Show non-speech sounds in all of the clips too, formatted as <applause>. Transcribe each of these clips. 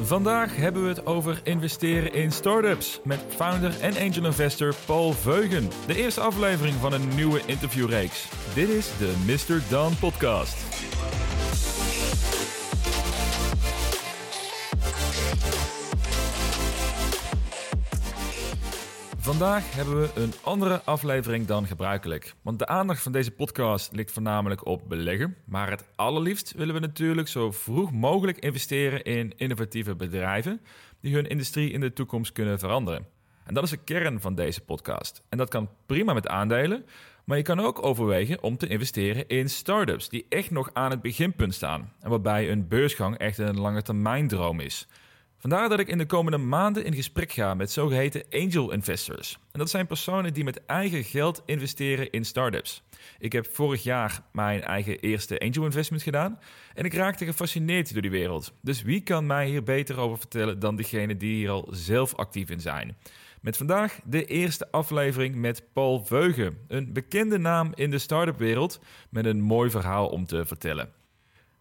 Vandaag hebben we het over investeren in startups met founder en angel investor Paul Veugen. De eerste aflevering van een nieuwe interviewreeks. Dit is de Mr. Dan podcast. Vandaag hebben we een andere aflevering dan gebruikelijk. Want de aandacht van deze podcast ligt voornamelijk op beleggen. Maar het allerliefst willen we natuurlijk zo vroeg mogelijk investeren in innovatieve bedrijven die hun industrie in de toekomst kunnen veranderen. En dat is de kern van deze podcast. En dat kan prima met aandelen, maar je kan ook overwegen om te investeren in startups die echt nog aan het beginpunt staan. En waarbij een beursgang echt een lange termijn droom is. Vandaar dat ik in de komende maanden in gesprek ga met zogeheten angel investors. En dat zijn personen die met eigen geld investeren in startups. Ik heb vorig jaar mijn eigen eerste angel investment gedaan en ik raakte gefascineerd door die wereld. Dus wie kan mij hier beter over vertellen dan degene die hier al zelf actief in zijn? Met vandaag de eerste aflevering met Paul Veugen, een bekende naam in de start-up wereld met een mooi verhaal om te vertellen.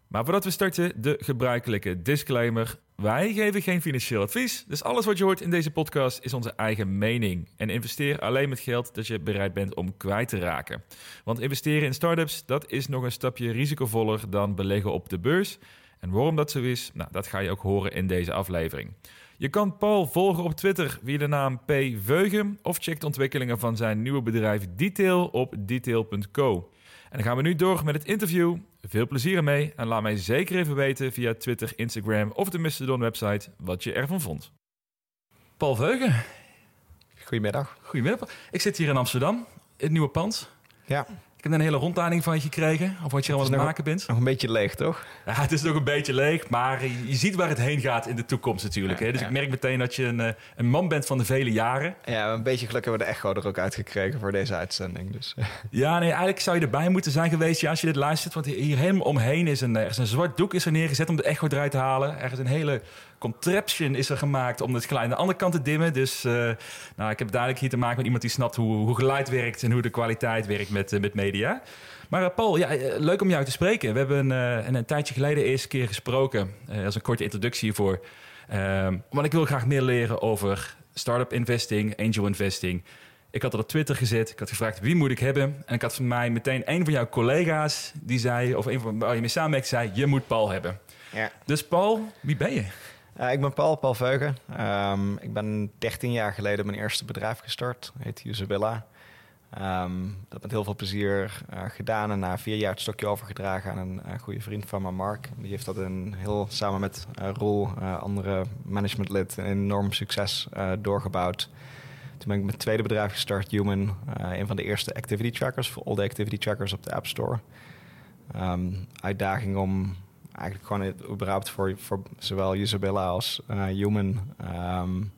Maar voordat we starten, de gebruikelijke disclaimer. Wij geven geen financieel advies, dus alles wat je hoort in deze podcast is onze eigen mening. En investeer alleen met geld dat je bereid bent om kwijt te raken. Want investeren in startups, dat is nog een stapje risicovoller dan beleggen op de beurs. En waarom dat zo is, nou, dat ga je ook horen in deze aflevering. Je kan Paul volgen op Twitter via de naam P. Veugen of check de ontwikkelingen van zijn nieuwe bedrijf Detail op detail.co. En dan gaan we nu door met het interview. Veel plezier ermee en laat mij zeker even weten via Twitter, Instagram of de Mastodon website wat je ervan vond. Paul Veugen. Goedemiddag. Goedemiddag. Ik zit hier in Amsterdam, in het nieuwe pand. Ja. Ik heb een hele rondleiding van je gekregen, of wat je allemaal aan het maken bent. Nog een beetje leeg, toch? Ja, het is nog een beetje leeg, maar je ziet waar het heen gaat in de toekomst natuurlijk. hè? Dus ik merk meteen dat je een, eh, een man bent van de vele jaren. Ja, een beetje geluk hebben we de echo er ook uitgekregen voor deze uitzending. Dus. <laughs> Ja, nee, eigenlijk zou je erbij moeten zijn geweest ja, als je dit luistert. Want hier helemaal omheen is een, er is een zwart doek is er neergezet om de echo eruit te halen. Er is een hele contraption is er gemaakt om het geluid aan de andere kant te dimmen. Dus uh, nou, ik heb duidelijk hier te maken met iemand die snapt hoe, hoe geluid werkt en hoe de kwaliteit werkt met, uh, met media. Maar uh, Paul, ja, leuk om jou te spreken. We hebben een, een tijdje geleden de eerste keer gesproken. als een korte introductie hiervoor. Ehm, want ik wil graag meer leren over startup investing, angel investing. Ik had het op Twitter gezet. Ik had gevraagd wie moet ik hebben. En ik had van mij meteen een van jouw collega's die zei, of een van waar je mee samenwerkt, zei: Je moet Paul hebben. Ja. Dus Paul, wie ben je? Uh, ik ben Paul, Paul Veugen. Um, ik ben 13 jaar geleden mijn eerste bedrijf gestart. Heet Usabilla. Um, dat met heel veel plezier uh, gedaan. En na vier jaar het stokje overgedragen aan een uh, goede vriend van me, Mark. Die heeft dat een heel, samen met Roel, andere managementlid, een enorm succes doorgebouwd. Toen ben ik mijn tweede bedrijf gestart, Human. een van de eerste activity trackers voor all the activity trackers op de App Store. Um, uitdaging om eigenlijk gewoon het, überhaupt voor, voor zowel Isabella als uh, Human um,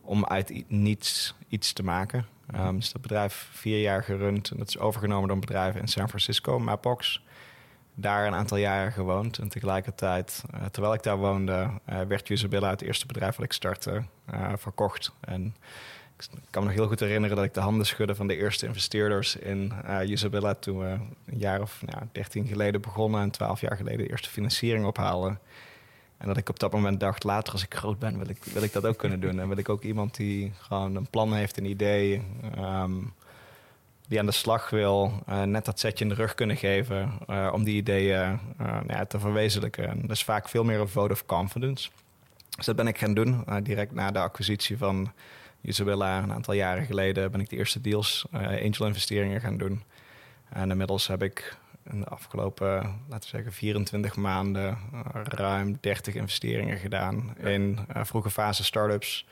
om uit niets iets te maken. Um, dus dat bedrijf vier jaar gerund en dat is overgenomen door een bedrijf in San Francisco, Mapbox. Daar een aantal jaren gewoond en tegelijkertijd, uh, terwijl ik daar woonde, uh, werd Isabella het eerste bedrijf dat ik startte verkocht. En kan me nog heel goed herinneren dat ik de handen schudde van de eerste investeerders in uh, toen we een jaar of nou, 13 geleden begonnen en 12 jaar geleden de eerste financiering ophalen. En dat ik op dat moment dacht, later als ik groot ben, wil ik, wil ik dat ook kunnen doen. En wil ik ook iemand die gewoon een plan heeft, een idee, um, die aan de slag wil, uh, net dat zetje in de rug kunnen geven uh, om die ideeën nou ja, te verwezenlijken. En dat is vaak veel meer een vote of confidence. Dus dat ben ik gaan doen, direct na de acquisitie van Isabella, een aantal jaren geleden ben ik de eerste deals, uh, angel investeringen gaan doen. En inmiddels heb ik in de afgelopen, laten we zeggen, 24 maanden uh, ruim 30 investeringen gedaan in uh, vroege fase startups.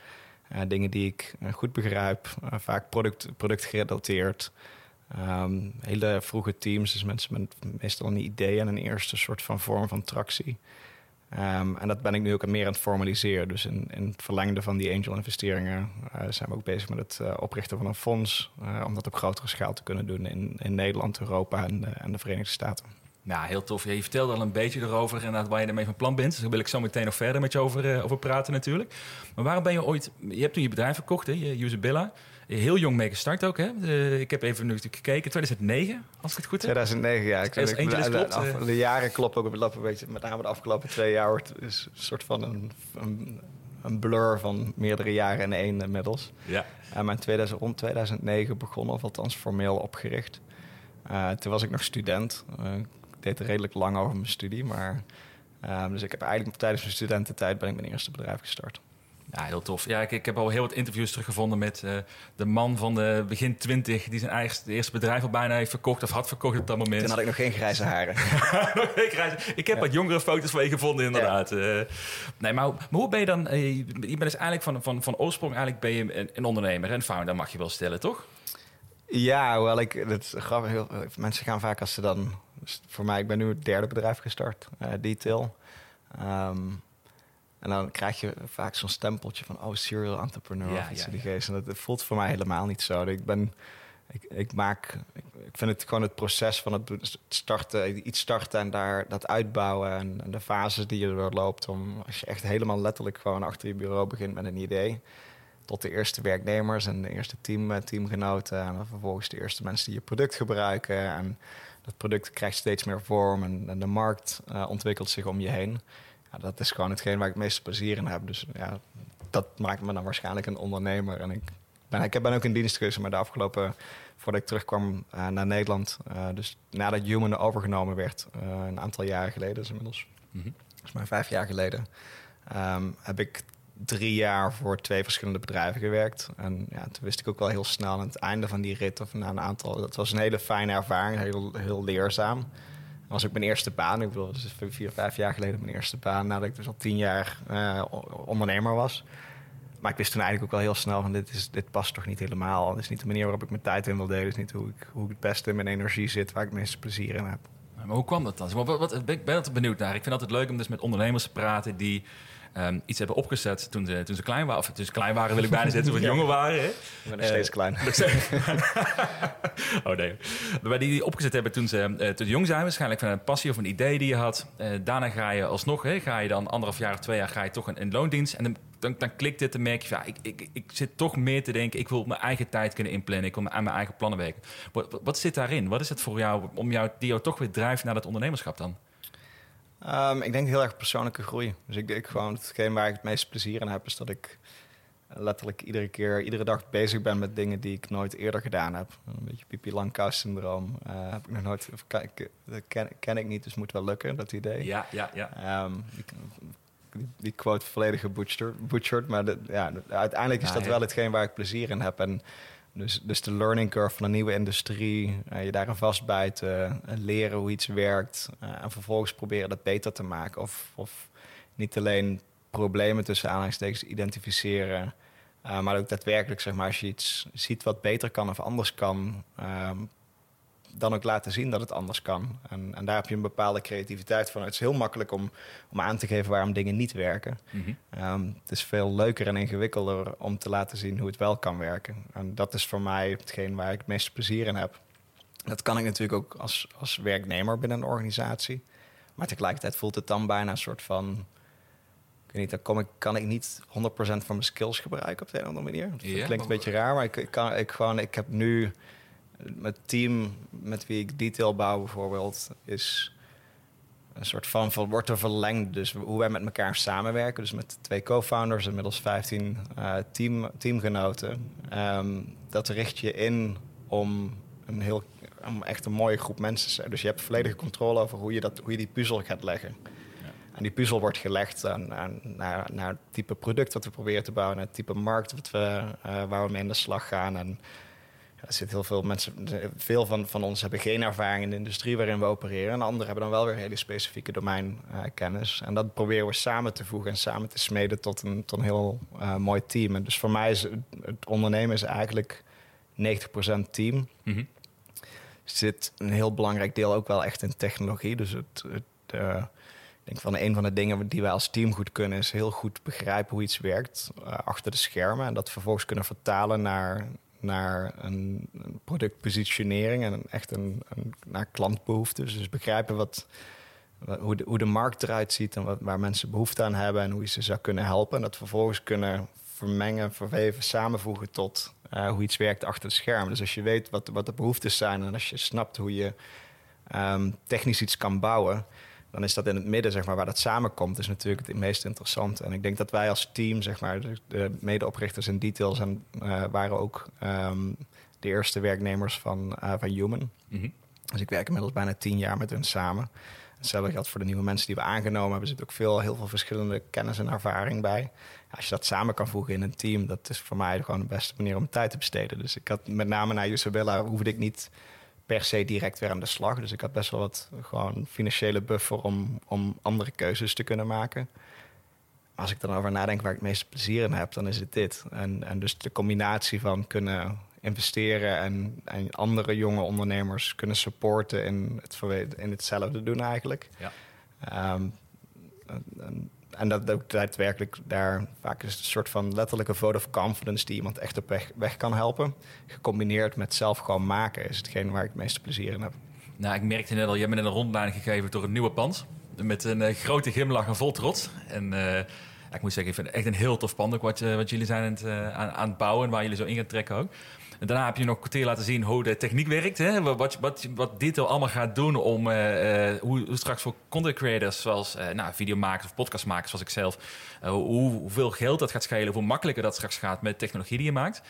dingen die ik goed begrijp, vaak product, productgerelateerd. Um, hele vroege teams, dus mensen met meestal een idee en een eerste soort van vorm van tractie. Um, en dat ben ik nu ook meer aan het formaliseren. Dus in, het verlengde van die angel investeringen uh, zijn we ook bezig met het uh, oprichten van een fonds. Uh, om dat op grotere schaal te kunnen doen in, in Nederland, Europa en de, en de Verenigde Staten. Nou, heel tof. je vertelde al een beetje erover en waar je ermee van plan bent. Dus daar wil ik zo meteen nog verder met je over, over praten natuurlijk. Maar waarom ben je ooit... Je hebt toen je bedrijf verkocht, hè, je Usabilla. Heel jong mee gestart ook, hè? Uh, ik heb even nu gekeken, 2009, als ik het goed heb. 2009, ja. Ik, als ik, de, klopt, de, de, jaren kloppen ook een beetje. Met name de afgelopen twee jaar wordt is een soort van een, een, een, blur van meerdere jaren in één inmiddels. Ja. Uh, maar in 2000, rond 2009 begonnen, of althans formeel opgericht. Uh, toen was ik nog student. ik deed er redelijk lang over mijn studie, maar... dus ik heb eigenlijk tijdens mijn studententijd ben ik mijn eerste bedrijf gestart. Ja, heel tof. Ja, ik, ik heb al heel wat interviews teruggevonden met uh, de man van de begin 20 die zijn eigen eerste bedrijf al bijna heeft verkocht of had verkocht op dat moment. Toen had ik nog geen grijze haren. <laughs> ik heb wat jongere foto's van je gevonden, inderdaad. Ja. Uh, nee, maar, maar, hoe ben je dan? Uh, je bent dus eigenlijk van, van, van oorsprong eigenlijk ben je een, een ondernemer en founder, mag je wel stellen, toch? Ja, hoewel ik het grappig. Heel, mensen gaan vaak als ze dan. Dus voor mij, ik ben nu het derde bedrijf gestart, Detail. Um, en dan krijg je vaak zo'n stempeltje van, oh, serial entrepreneur ja, of iets ja, die geest. En dat, voelt voor mij helemaal niet zo. Ik ben, ik, ik maak, ik, ik, vind het gewoon het proces van het starten, iets starten en daar dat uitbouwen en, en de fases die je doorloopt. Om, als je echt helemaal letterlijk gewoon achter je bureau begint met een idee, tot de eerste werknemers en de eerste team, eh, teamgenoten en dan vervolgens de eerste mensen die je product gebruiken. En dat product krijgt steeds meer vorm en, en de markt uh, ontwikkelt zich om je heen ja, dat is gewoon hetgeen waar ik het meeste plezier in heb. Dus ja, dat maakt me dan waarschijnlijk een ondernemer. En ik ben, ik ben ook in dienst geweest, maar de afgelopen, voordat ik terugkwam uh, naar Nederland, uh, dus nadat Human overgenomen werd, uh, een aantal jaren geleden, dus inmiddels, mm -hmm. is maar vijf jaar geleden, um, heb ik drie jaar voor twee verschillende bedrijven gewerkt. En ja, toen wist ik ook wel heel snel aan het einde van die rit, of na een aantal, dat was een hele fijne ervaring, heel, heel leerzaam was ook mijn eerste baan. Ik bedoel, dus vier, vijf jaar geleden mijn eerste baan. Nadat ik dus al tien jaar uh, ondernemer was. Maar ik wist toen eigenlijk ook wel heel snel van dit, is, dit past toch niet helemaal. Dit is niet de manier waarop ik mijn tijd in wil delen. Dit is niet hoe ik, hoe ik het beste in mijn energie zit, waar ik het meeste plezier in heb. Maar hoe kwam dat dan? Wat, wat, ik ben altijd benieuwd naar. Ik vind het altijd leuk om dus met ondernemers te praten die um, iets hebben opgezet toen ze, toen ze klein waren. Of toen ze klein waren wil ik bijna zeggen, toen ze <laughs> jonger waren. Hè? Ik ben nog steeds uh, klein. <laughs> <laughs> oh nee. Maar die, die opgezet hebben toen ze, uh, toen jong zijn, waarschijnlijk van een passie of een idee die je had. Uh, daarna ga je alsnog, hè, ga je dan anderhalf jaar of twee jaar ga je toch in, loondienst. En dan, dan, dan klikt dit en merk je ja, ik, ik, ik zit toch meer te denken. Ik wil mijn eigen tijd kunnen inplannen. Ik wil aan mijn eigen plannen werken. Wat, wat zit daarin? Wat is het voor jou om jou, die jou toch weer drijft naar dat ondernemerschap dan? Um, ik denk heel erg persoonlijke groei. Dus ik denk gewoon, hetgeen waar ik het meeste plezier in heb, is dat ik letterlijk iedere keer, iedere dag bezig ben met dingen die ik nooit eerder gedaan heb. Een beetje pipi langkous syndroom uh, heb ik nog nooit, dat ken, ken, ik niet, dus moet wel lukken, dat idee. Ja, ja, ja. Um, die, die, quote volledig gebutcherd, maar de, ja, uiteindelijk is dat wel hetgeen waar ik plezier in heb. En dus, dus de learning curve van een nieuwe industrie, uh, je daarin vastbijten, uh, leren hoe iets werkt uh, en vervolgens proberen dat beter te maken. Of, of niet alleen problemen tussen aanhalingstekens identificeren, maar ook daadwerkelijk, zeg maar, als je iets ziet wat beter kan of anders kan, ehm, dan ook laten zien dat het anders kan. En, en, daar heb je een bepaalde creativiteit van. Het is heel makkelijk om, om aan te geven waarom dingen niet werken. Mhm. Ehm, het is veel leuker en ingewikkelder om te laten zien hoe het wel kan werken. En dat is voor mij hetgeen waar ik het meeste plezier in heb. Dat kan ik natuurlijk ook als, als werknemer binnen een organisatie. Maar tegelijkertijd voelt het dan bijna een soort van... Ik weet niet, dan kom ik, kan ik niet 100% van mijn skills gebruiken op de een of andere manier. Dat klinkt een beetje raar, maar ik, ik, kan, ik, gewoon, ik heb nu het team met wie ik detail bouw bijvoorbeeld, is een soort van, van wordt er verlengd. Dus hoe wij met elkaar samenwerken. Dus met twee co-founders, inmiddels 15 uh, eh, team, teamgenoten. Um, dat richt je in om een heel om echt een mooie groep mensen te zijn. Dus je hebt volledige controle over hoe je, dat, hoe je die puzzel gaat leggen. Ja. En die puzzel wordt gelegd aan, aan, naar, naar het type product wat we proberen te bouwen, naar het type markt wat we, uh, waar we mee aan de slag gaan. En er zitten heel veel mensen, veel van, van ons hebben geen ervaring in de industrie waarin we opereren. En anderen hebben dan wel weer hele specifieke domeinkennis. Uh, en dat proberen we samen te voegen en samen te smeden tot een, tot een heel uh, mooi team. En dus voor mij is het, ondernemen is eigenlijk 90% team. Mm -hmm. Er zit een heel belangrijk deel ook wel echt in technologie. Dus het, het uh, ik denk van een van de dingen die wij als team goed kunnen, is heel goed begrijpen hoe iets werkt uh, achter de schermen. En dat vervolgens kunnen vertalen naar, naar een, productpositionering en echt een, een, naar klantbehoeften. Dus begrijpen wat, hoe, de, hoe de markt eruit ziet en wat, waar mensen behoefte aan hebben en hoe je ze zou kunnen helpen. En dat vervolgens kunnen vermengen, verweven, samenvoegen tot eh, hoe iets werkt achter de schermen. Dus als je weet wat, wat de behoeftes zijn en als je snapt hoe je ehm, technisch iets kan bouwen, dan is dat in het midden, zeg maar, waar dat samenkomt, is natuurlijk het meest interessante. En ik denk dat wij als team, zeg maar, de, medeoprichters in Details en uh, waren ook ehm, de eerste werknemers van, uh, van Human. Mhm. Dus ik werk inmiddels bijna tien jaar met hun samen. Hetzelfde geldt voor de nieuwe mensen die we aangenomen hebben. Er zit ook veel, heel veel verschillende kennis en ervaring bij. Als je dat samen kan voegen in een team, dat is voor mij gewoon de beste manier om tijd te besteden. Dus ik had met name naar Isabella hoefde ik niet per se direct weer aan de slag. Dus ik had best wel wat gewoon financiële buffer om, om andere keuzes te kunnen maken. Als ik dan over nadenk waar ik het meeste plezier in heb, dan is het dit. En, en dus de combinatie van kunnen investeren en, en andere jonge ondernemers kunnen supporten in, het, in hetzelfde doen eigenlijk. Ja. Ehm, en, en dat ook daadwerkelijk daar vaak is een soort van letterlijke vote of confidence die iemand echt op weg, weg kan helpen. Gecombineerd met zelf gewoon maken is hetgeen waar ik het meeste plezier in heb. Nou, ik merkte net al, hebt me een rondleiding gegeven door een nieuwe pand. Met een uh, grote glimlach en vol trots. En uh, ik moet zeggen, ik vind het echt een heel tof pand ook wat, uh, wat jullie zijn aan het, aan, aan het bouwen. Waar jullie zo in gaan trekken ook. En daarna heb je nog kwartier laten zien hoe de techniek werkt. Hè? Wat, wat, wat Detail allemaal gaat doen om uh, hoe, hoe, straks voor content creators, zoals uh, nou, videomakers of podcastmakers, zoals ik zelf, uh, hoe, hoeveel geld dat gaat schelen, hoe makkelijker dat straks gaat met technologie die je maakt.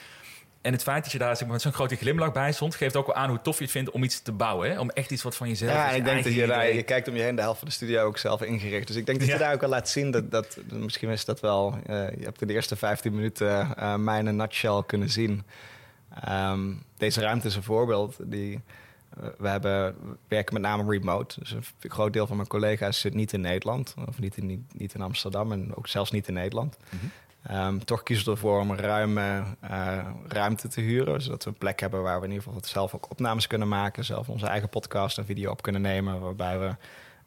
En het feit dat je daar zeg maar, met zo'n grote glimlach bij stond, geeft ook wel aan hoe tof je het vindt om iets te bouwen. Hè? Om echt iets wat van jezelf Ja, ik denk dat je daar, je kijkt om je heen, de helft van de studio ook zelf ingericht. Dus ik denk dat je daar ook al laat zien dat, dat misschien is dat wel, je hebt in de eerste 15 minuten uh, mij in een nutshell kunnen zien. Um, deze ruimte is een voorbeeld. Die, we, hebben, werken met name remote. Dus een groot deel van mijn collega's zit niet in Nederland. Of niet in, niet, niet in Amsterdam en ook zelfs niet in Nederland. Mm -hmm. um, toch kiezen we ervoor om ruime uh, ruimte te huren. Zodat we een plek hebben waar we in ieder geval zelf ook opnames kunnen maken. Zelf onze eigen podcast en video op kunnen nemen. Waarbij we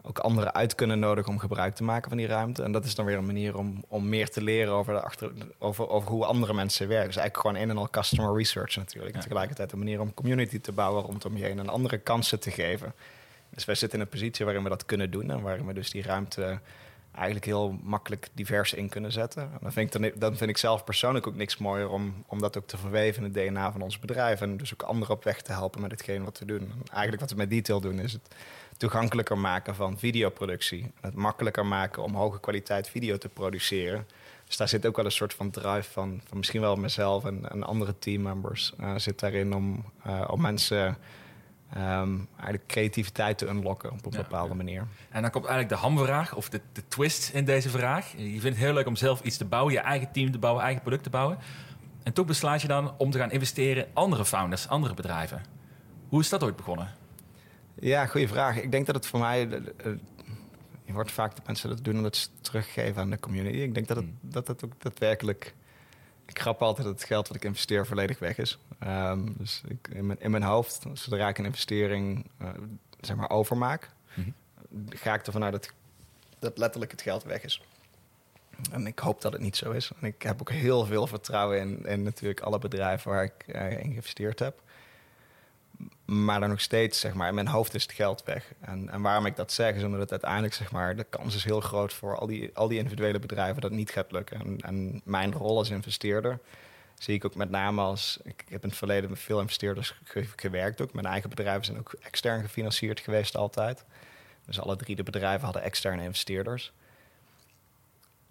ook anderen uit kunnen nodigen om gebruik te maken van die ruimte. En dat is dan weer een manier om, om meer te leren over, de achter, over, over hoe andere mensen werken. Dus eigenlijk gewoon een en al customer research natuurlijk. En tegelijkertijd een manier om community te bouwen rondom je heen en andere kansen te geven. Dus wij zitten in een positie waarin we dat kunnen doen en waarin we dus die ruimte eigenlijk heel makkelijk divers in kunnen zetten. En dan, vind ik dan, vind ik zelf persoonlijk ook niks mooier om, om dat ook te verweven in het DNA van ons bedrijf. En dus ook anderen op weg te helpen met hetgeen wat we doen. En eigenlijk wat we met Detail doen is het toegankelijker maken van videoproductie. Het makkelijker maken om hoge kwaliteit video te produceren. Dus daar zit ook wel een soort van drive van, van misschien wel mezelf en, andere teammembers uh, zit daarin om, uh, om mensen um, eigenlijk creativiteit te unlocken op een ja, bepaalde ja. manier. En dan komt eigenlijk de hamvraag of de, de twist in deze vraag. Je vindt het heel leuk om zelf iets te bouwen, je eigen team te bouwen, eigen product te bouwen. En toch besluit je dan om te gaan investeren in andere founders, andere bedrijven. Hoe is dat ooit begonnen? Ja, goede vraag. Ik denk dat het voor mij. Je hoort vaak dat mensen dat doen omdat ze teruggeven aan de community. Ik denk dat het, dat, dat ook daadwerkelijk. Ik grap altijd dat het geld wat ik investeer volledig weg is. Um, dus ik, in, mijn, in mijn hoofd, zodra ik een investering uh, zeg maar overmaak, mm -hmm. ga ik ervan uit dat, dat letterlijk het geld weg is. En ik hoop dat het niet zo is. En ik heb ook heel veel vertrouwen in, in natuurlijk alle bedrijven waar ik uh, in geïnvesteerd heb maar dan nog steeds, zeg maar, in mijn hoofd is het geld weg. En, en waarom ik dat zeg, is omdat het uiteindelijk, zeg maar, de kans is heel groot voor al die, al die individuele bedrijven dat niet gaat lukken. En, en mijn rol als investeerder zie ik ook met name als, ik, heb in het verleden met veel investeerders gewerkt ook. Mijn eigen bedrijven zijn ook extern gefinancierd geweest altijd. Dus alle drie de bedrijven hadden externe investeerders.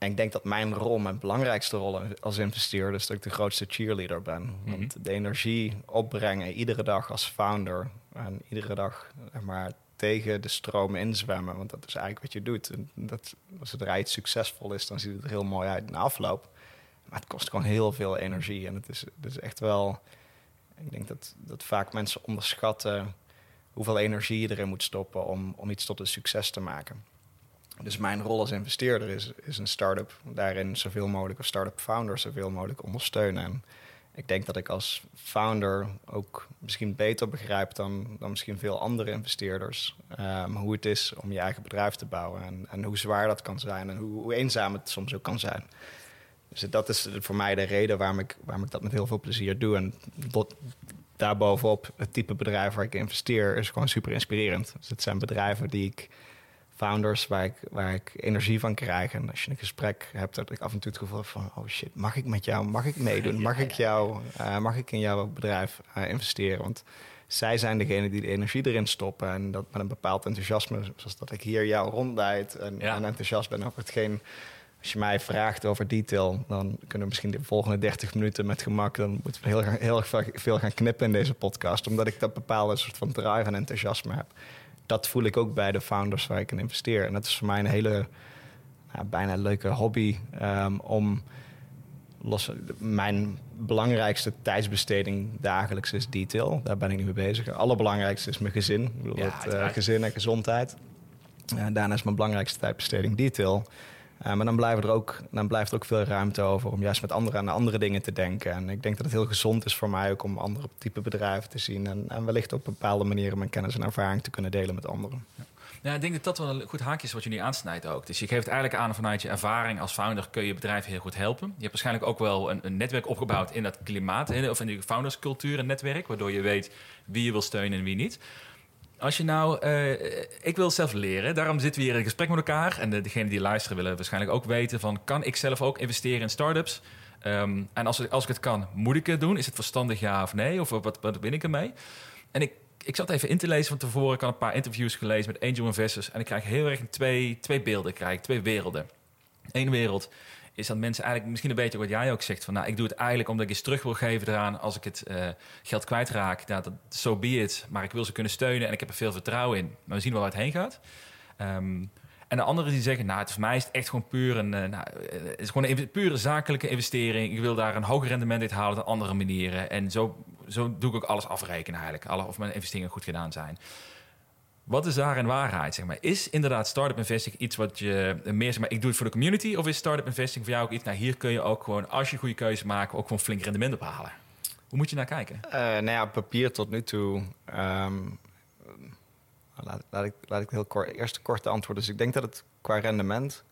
En ik denk dat mijn rol, mijn belangrijkste rol als investeerder, is dat ik de grootste cheerleader ben. Mm -hmm. Want de energie opbrengen, iedere dag als founder en iedere dag maar, tegen de stroom inzwemmen. Want dat is eigenlijk wat je doet. En dat, als het iets succesvol is, dan ziet het er heel mooi uit de afloop. Maar het kost gewoon heel veel energie. En het is, het is echt wel. Ik denk dat, dat vaak mensen onderschatten hoeveel energie je erin moet stoppen om, om iets tot een succes te maken. Dus mijn rol als investeerder is, is een start-up daarin zoveel mogelijk, of start-up founder zoveel mogelijk ondersteunen. En ik denk dat ik als founder ook misschien beter begrijp dan, dan misschien veel andere investeerders um, hoe het is om je eigen bedrijf te bouwen en, en hoe zwaar dat kan zijn en hoe, hoe, eenzaam het soms ook kan zijn. Dus dat is voor mij de reden waarom ik, waarom ik dat met heel veel plezier doe. En dat, daarbovenop het type bedrijf waar ik investeer is gewoon super inspirerend. Dus het zijn bedrijven die ik founders waar ik, waar ik energie van krijg. En als je een gesprek hebt, dat ik af en toe het gevoel heb van... oh shit, mag ik met jou, mag ik meedoen? <laughs> Mag ik, jou, uh, mag ik in jouw bedrijf uh, investeren? Want zij zijn degene die de energie erin stoppen. En dat met een bepaald enthousiasme, zoals dat ik hier jou rondleid... en, ja. en enthousiast ben over hetgeen... Als je mij vraagt over detail, dan kunnen we misschien de volgende 30 minuten met gemak. Dan moeten we heel, heel veel gaan knippen in deze podcast. Omdat ik dat bepaalde soort van drive en enthousiasme heb dat voel ik ook bij de founders waar ik in investeer. En dat is voor mij een hele nou, bijna leuke hobby um, om los. Mijn belangrijkste tijdsbesteding dagelijks is detail. Daar ben ik nu mee bezig. Het allerbelangrijkste is mijn gezin. Ik bedoel, ja, het, uh, gezin en gezondheid. Uh, daarna is mijn belangrijkste tijdbesteding detail. Uh, maar dan, blijven er ook, dan blijft er ook veel ruimte over om juist met anderen aan andere dingen te denken. En ik denk dat het heel gezond is voor mij ook om andere type bedrijven te zien. En, en wellicht op bepaalde manieren mijn kennis en ervaring te kunnen delen met anderen. Ja. Ja, ik denk dat dat wel een goed haakje is wat nu aansnijdt ook. Dus je geeft eigenlijk aan vanuit je ervaring als founder kun je bedrijven heel goed helpen. Je hebt waarschijnlijk ook wel een, een netwerk opgebouwd in dat klimaat, of in die founderscultuur en netwerk, waardoor je weet wie je wil steunen en wie niet. Als je nou, uh, ik wil zelf leren, daarom zitten we hier in gesprek met elkaar. En de, degenen die luisteren willen waarschijnlijk ook weten van, kan ik zelf ook investeren in startups? Um, en als, als ik het kan, moet ik het doen? Is het verstandig ja of nee? Of wat, wat ben ik ermee? En ik, ik zat even in te lezen van tevoren. Ik had een paar interviews gelezen met angel investors. En ik krijg heel erg twee, twee beelden, krijg, twee werelden. Eén wereld is dat mensen eigenlijk misschien een beetje wat jij ook zegt. Van nou, ik doe het eigenlijk omdat ik iets terug wil geven eraan als ik het uh, geld kwijtraak. Nou, dat so be it. Maar ik wil ze kunnen steunen en ik heb er veel vertrouwen in. Maar we zien wel waar het heen gaat. Um, en de anderen die zeggen, nou, het voor mij is het echt gewoon puur een, uh, nou, het is gewoon een pure zakelijke investering. Ik wil daar een hoger rendement uit halen dan andere manieren. En zo, zo doe ik ook alles afrekenen eigenlijk. Alle, of mijn investeringen goed gedaan zijn. Wat is daar in waarheid? Zeg maar? Is inderdaad startup investing iets wat je meer zeg maar, ik doe het voor de community? Of is startup investing voor jou ook iets, nou hier kun je ook gewoon, als je goede keuze maakt, ook gewoon flink rendement ophalen? Hoe moet je naar kijken? Uh, nou ja, papier tot nu toe. Um, laat, laat, ik, laat ik heel kort, eerst korte antwoord. Dus ik denk dat het qua rendement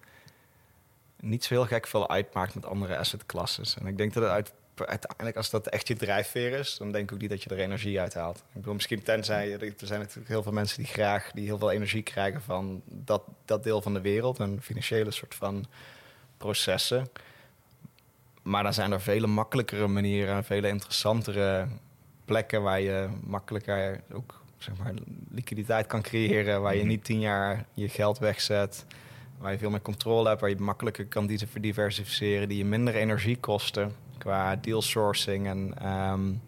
niet zo heel gek veel uitmaakt met andere assetklasses. En ik denk dat het uit uiteindelijk, als dat echt je drijfveer is, dan denk ik ook niet dat je er energie uit haalt. Ik bedoel, misschien tenzij, er zijn natuurlijk heel veel mensen die graag, die heel veel energie krijgen van dat, dat deel van de wereld, een financiële soort van processen. Maar dan zijn er vele makkelijkere manieren, vele interessantere plekken waar je makkelijker ook zeg maar, liquiditeit kan creëren, waar je mhm. niet tien jaar je geld wegzet, waar je veel meer controle hebt, waar je makkelijker kan diversificeren, die je minder energie kosten qua deal sourcing. En um,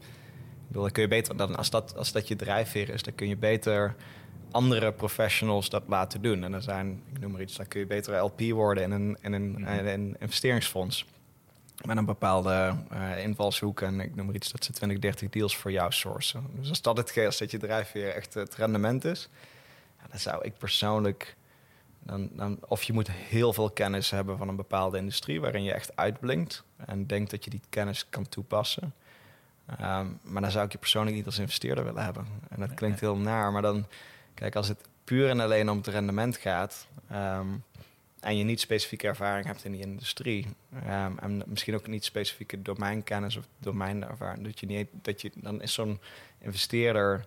dan kun je beter, dan, als, dat, als dat je drijfveer is, dan kun je beter andere professionals dat laten doen. En dan zijn, ik noem maar iets, dan kun je beter LP worden in een, in een, mhm. in een investeringsfonds. Met een bepaalde uh, invalshoek en ik noem maar iets dat ze 20, 30 deals voor jou sourcen. Dus als dat het als dat je drijfveer echt het rendement is, dan zou ik persoonlijk dan, dan, of je moet heel veel kennis hebben van een bepaalde industrie waarin je echt uitblinkt en denkt dat je die kennis kan toepassen. Ehm, maar dan zou ik je persoonlijk niet als investeerder willen hebben. En dat klinkt heel naar, maar dan, kijk, als het puur en alleen om het rendement gaat ehm, en je niet specifieke ervaring hebt in die industrie um, en misschien ook niet specifieke domeinkennis of domeinervaring, dat je niet, dat je, dan is zo'n investeerder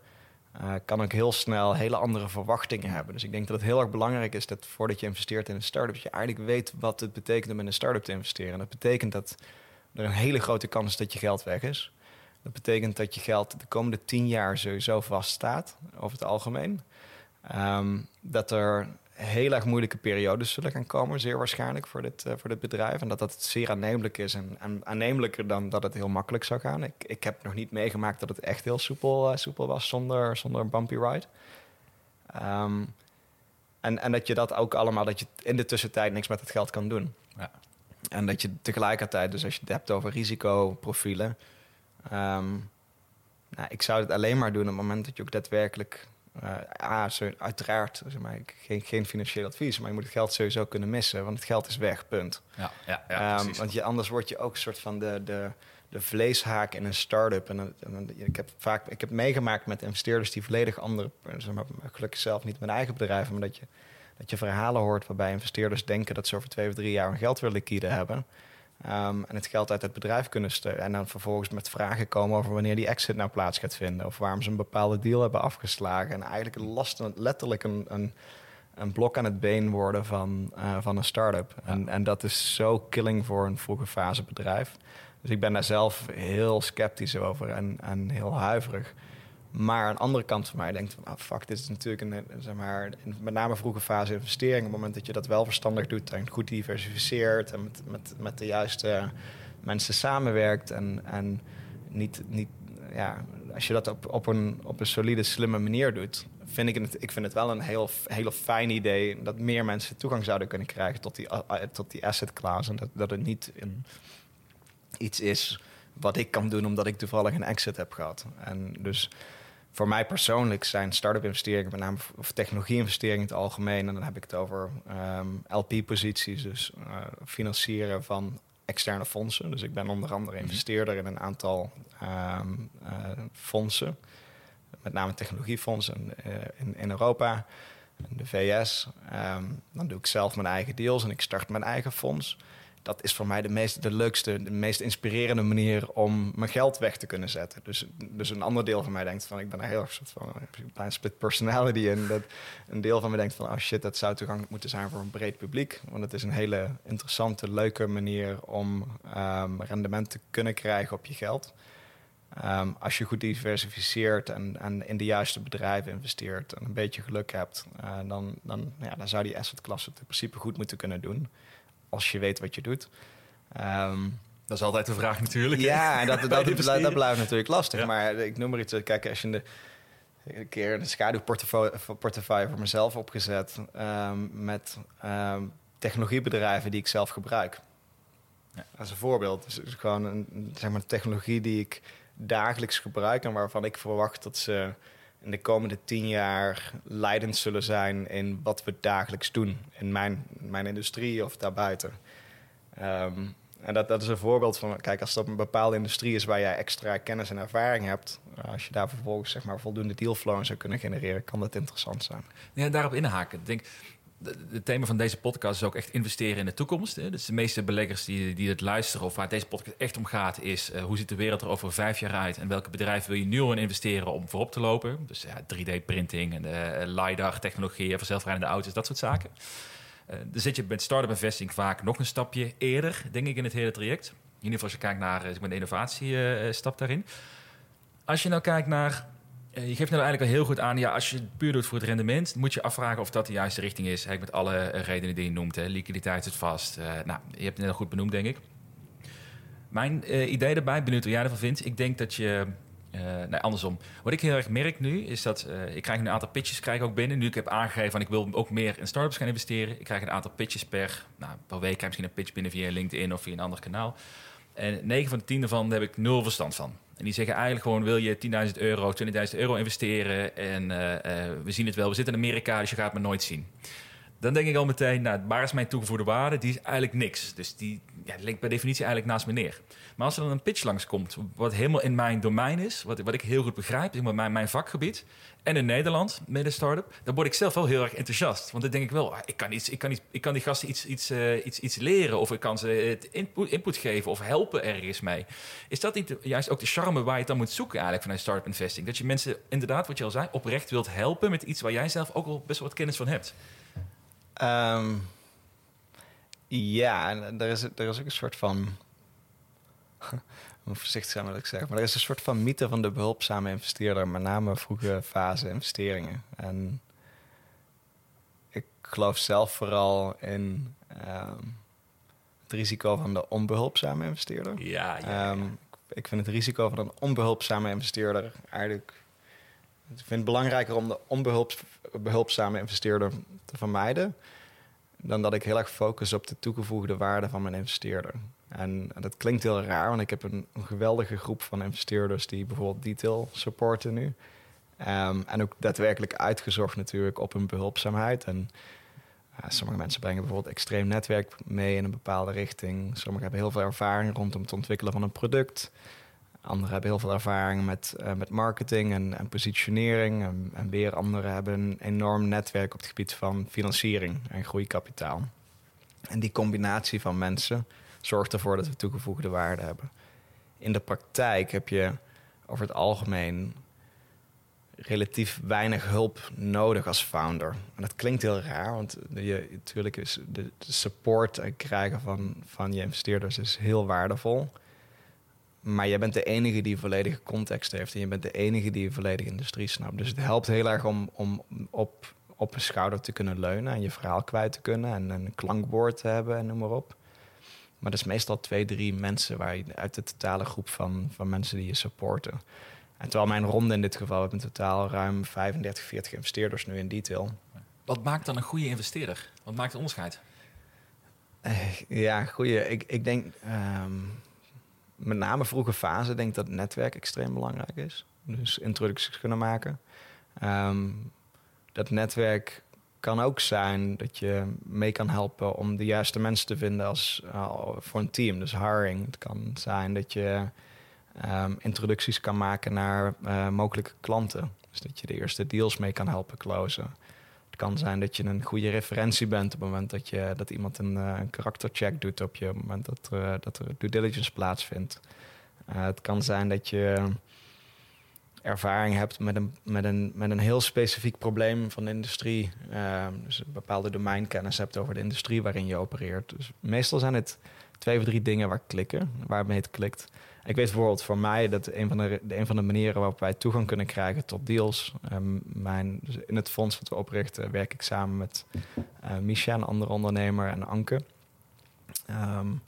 uh, kan ook heel snel hele andere verwachtingen hebben. Dus ik denk dat het heel erg belangrijk is dat voordat je investeert in een start-up, je eigenlijk weet wat het betekent om in een start-up te investeren. dat betekent dat er een hele grote kans is dat je geld weg is. Dat betekent dat je geld de komende tien jaar sowieso vaststaat, over het algemeen. Um, dat er heel erg moeilijke periodes zullen gaan komen, zeer waarschijnlijk voor dit, uh, voor dit bedrijf. En dat dat zeer aannemelijk is en, en, aannemelijker dan dat het heel makkelijk zou gaan. Ik, ik heb nog niet meegemaakt dat het echt heel soepel, uh, soepel was zonder, zonder een bumpy ride. Um, en, en dat je dat ook allemaal, dat je in de tussentijd niks met het geld kan doen. Ja. En dat je tegelijkertijd, dus als je het hebt over risicoprofielen. Um, nou, ik zou het alleen maar doen op het moment dat je ook daadwerkelijk uh, uiteraard, zeg maar, geen, geen financieel advies, maar je moet het geld sowieso kunnen missen, want het geld is weg, punt. Ja, ja, ja um, want je, anders word je ook een soort van de, de, de vleeshaak in een start-up. En, en, ik heb vaak ik heb meegemaakt met investeerders die volledig andere, zeg maar, gelukkig zelf niet met eigen bedrijven, maar dat je, dat je verhalen hoort waarbij investeerders denken dat ze over twee of drie jaar hun geld weer liquide hebben. Um, en het geld uit het bedrijf kunnen steunen. En dan vervolgens met vragen komen over wanneer die exit nou plaats gaat vinden. Of waarom ze een bepaalde deal hebben afgeslagen. En eigenlijk last, letterlijk een, een, een blok aan het been worden van, uh, van een start-up. En, en dat is zo killing voor een vroege fase bedrijf. Dus ik ben daar zelf heel sceptisch over en, en heel huiverig. Maar een andere kant van mij denkt ah, fuck, dit is natuurlijk een, zeg maar, met name vroege fase investering. Op het moment dat je dat wel verstandig doet en goed diversificeert en met, met, met de juiste mensen samenwerkt en, en niet, niet, ja, als je dat op, op, een, op een solide, slimme manier doet, vind ik het, ik vind het wel een heel, heel fijn idee dat meer mensen toegang zouden kunnen krijgen tot die, tot die asset. En dat, dat het niet een, iets is wat ik kan doen omdat ik toevallig een exit heb gehad. En dus voor mij persoonlijk zijn start-up investeringen, met name of technologie-investeringen in het algemeen, en dan heb ik het over ehm, LP-posities, dus uh, financieren van externe fondsen. Dus ik ben onder andere mhm. investeerder in een aantal ehm, eh, fondsen, met name technologiefondsen uh, in, in Europa, in de VS. Ehm, dan doe ik zelf mijn eigen deals en ik start mijn eigen fonds dat is voor mij de, meest, de leukste, de meest inspirerende manier om mijn geld weg te kunnen zetten. Dus, dus een ander deel van mij denkt van, ik ben er heel erg soort van een split personality in. Dat een deel van me denkt van, oh shit, dat zou toegankelijk moeten zijn voor een breed publiek. Want het is een hele interessante, leuke manier om um, rendement te kunnen krijgen op je geld. Ehm, als je goed diversificeert en, en, in de juiste bedrijven investeert en een beetje geluk hebt, uh, dan, dan, ja, dan zou die assetklasse het in principe goed moeten kunnen doen als je weet wat je doet. Ehm, dat is altijd de vraag natuurlijk. Ja, <laughs> en dat, dat, dat, blijft natuurlijk lastig. Maar ik noem maar iets. Kijk, als je de, een keer een schaduwportefeuille voor mezelf opgezet... Um, met um, technologiebedrijven die ik zelf gebruik. Ja. Als een voorbeeld. Dus gewoon een, zeg maar, technologie die ik dagelijks gebruik... en waarvan ik verwacht dat ze in de komende tien jaar leidend zullen zijn in wat we dagelijks doen in mijn, mijn industrie of daarbuiten. Um, en dat, dat is een voorbeeld van, kijk, als dat een bepaalde industrie is waar jij extra kennis en ervaring hebt, als je daar vervolgens zeg maar voldoende dealflow zou kunnen genereren, kan dat interessant zijn. Ja, daarop inhaken. Ik denk, het thema van deze podcast is ook echt investeren in de toekomst. Hè? Dus de meeste beleggers die, die het luisteren of waar deze podcast echt om gaat, is uh, hoe ziet de wereld er over vijf jaar uit en welke bedrijven wil je nu in investeren om voorop te lopen? Dus ja, 3D-printing en uh, LiDAR-technologie, zelfrijdende auto's, dat soort zaken. Uh, dan zit je met start-up investing vaak nog een stapje eerder, denk ik, in het hele traject. In ieder geval als je kijkt naar uh, de innovatiestap daarin. Als je nou kijkt naar eh, je geeft nou eigenlijk al heel goed aan, ja, als je het puur doet voor het rendement, moet je afvragen of dat de juiste richting is. Met alle eh, redenen die je noemt. Hè. Liquiditeit zit vast. Uh, nou, je hebt het net goed benoemd, denk ik. Mijn idee daarbij, benieuwd wat jij ervan vindt. Ik denk dat je. Uh, nee, andersom. Wat ik heel erg merk nu, is dat ik krijg een aantal pitches krijg ook binnen. Nu ik heb aangegeven, van ik wil ook meer in startups gaan investeren. Ik krijg een aantal pitches per, nou, per week. Ik misschien een pitch binnen via LinkedIn of via een ander kanaal. En 9 van de 10 ervan heb ik nul verstand van. En die zeggen eigenlijk gewoon: wil je 10.000 euro, 20.000 euro investeren? En uh, uh, we zien het wel, we zitten in Amerika, dus je gaat maar nooit zien. Dan denk ik al meteen: nou, waar is mijn toegevoegde waarde? Die is eigenlijk niks. Dus die ja, ligt per definitie eigenlijk naast me neer. Maar als er dan een pitch langskomt, wat helemaal in mijn domein is, wat, wat ik heel goed begrijp, in mijn, mijn vakgebied, en in Nederland met een start-up, dan word ik zelf wel heel erg enthousiast. Want dan denk ik wel, ah, ik kan, iets, ik kan, iets, ik kan die gasten iets, iets, uh, iets, iets leren, of ik kan ze het input, input geven of helpen ergens mee. Is dat niet juist ook de charme waar je het dan moet zoeken eigenlijk vanuit start-up investing? Dat je mensen inderdaad, wat je al zei, oprecht wilt helpen met iets waar jij zelf ook al best wel wat kennis van hebt. Um, ja, en er is, er is ook een soort van <laughs> moet voorzichtig zijn wat ik zeg. Maar er is een soort van mythe van de behulpzame investeerder, met name vroege fase investeringen. En ik geloof zelf vooral in um, het risico van de onbehulpzame investeerder. Ja, ja, um, ik vind het risico van een onbehulpzame investeerder eigenlijk. Ik vind het belangrijker om de onbehulpzame investeerder te vermijden. Dan dat ik heel erg focus op de toegevoegde waarde van mijn investeerder. En, dat klinkt heel raar, want ik heb een, geweldige groep van investeerders die bijvoorbeeld detail supporten nu. Um, en ook daadwerkelijk uitgezocht natuurlijk op hun behulpzaamheid. En uh, sommige mensen brengen bijvoorbeeld extreem netwerk mee in een bepaalde richting. Sommigen hebben heel veel ervaring rondom het ontwikkelen van een product. Anderen hebben heel veel ervaring met, uh, met marketing en, en positionering. En, weer anderen hebben een enorm netwerk op het gebied van financiering en groeikapitaal. En die combinatie van mensen zorgt ervoor dat we toegevoegde waarde hebben. In de praktijk heb je over het algemeen relatief weinig hulp nodig als founder. En dat klinkt heel raar, want je, natuurlijk is de, support krijgen van, van je investeerders is heel waardevol. Maar je bent de enige die volledige context heeft en je bent de enige die volledige industrie snapt. Dus het helpt heel erg om, om op, op een schouder te kunnen leunen en je verhaal kwijt te kunnen en een klankwoord te hebben en noem maar op. Maar dat is meestal twee, drie mensen waar je, uit de totale groep van, van mensen die je supporten. En terwijl mijn ronde in dit geval, we hebben in totaal ruim 35, 40 investeerders nu in detail. Wat maakt dan een goede investeerder? Wat maakt het onderscheid? Uh, ja, goede. Ik, ik denk um, met name vroege fase denk dat het netwerk extreem belangrijk is. Dus introducties kunnen maken. Um, dat netwerk kan ook zijn dat je mee kan helpen om de juiste mensen te vinden als, uh, voor een team. Dus hiring. Het kan zijn dat je um, introducties kan maken naar uh, mogelijke klanten. Dus dat je de eerste deals mee kan helpen closen. Het kan zijn dat je een goede referentie bent op het moment dat, je, dat iemand een, een karaktercheck doet op je op het moment dat, uh, dat er due diligence plaatsvindt. het kan zijn dat je ervaring hebt met een, met een, met een heel specifiek probleem van de industrie. Uh, dus een bepaalde domeinkennis hebt over de industrie waarin je opereert. Dus meestal zijn het twee of drie dingen waar klikken, waarmee het klikt. Ik weet bijvoorbeeld voor mij dat een van de, een van de manieren waarop wij toegang kunnen krijgen tot deals. Um, mijn, dus in het fonds wat we oprichten werk ik samen met uh, Misha, een andere ondernemer, en Anke. Um,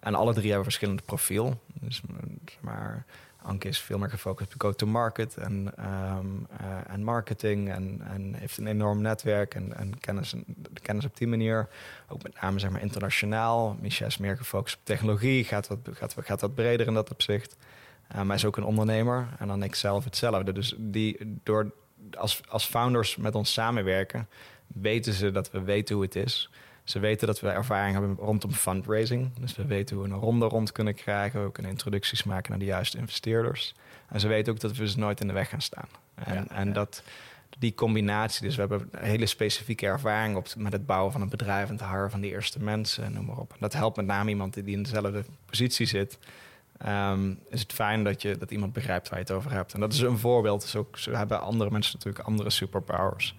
en alle drie hebben verschillend profiel. Dus maar Anke is veel meer gefocust op go-to-market en, um, uh, en marketing. En, en, heeft een enorm netwerk en, en kennis, kennis op die manier. Ook met name zeg maar, internationaal. Micha is meer gefocust op technologie, gaat wat, gaat, gaat wat breder in dat opzicht. Uh, maar is ook een ondernemer. En dan ik zelf hetzelfde. Dus die, door als, als founders met ons samenwerken, weten ze dat we weten hoe het is. Ze weten dat we ervaring hebben rondom fundraising. Dus we weten hoe we een ronde rond kunnen krijgen. We kunnen introducties maken naar de juiste investeerders. En ze weten ook dat we ze nooit in de weg gaan staan. En, en dat die combinatie, dus we hebben een hele specifieke ervaring op, met het bouwen van een bedrijf en het haren van de eerste mensen en noem maar op. En dat helpt met name iemand die in dezelfde positie zit. Um, is het fijn dat, je, dat iemand begrijpt waar je het over hebt. En dat is een voorbeeld. Dus ook, zo hebben andere mensen natuurlijk andere superpowers.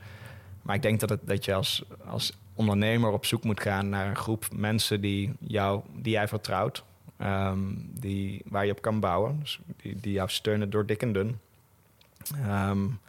Maar ik denk dat, het, dat je als, als ondernemer op zoek moet gaan naar een groep mensen die, jou, die jij vertrouwt. Um, die, waar je op kan bouwen. Dus die, die jou steunen door dik en dun. Um,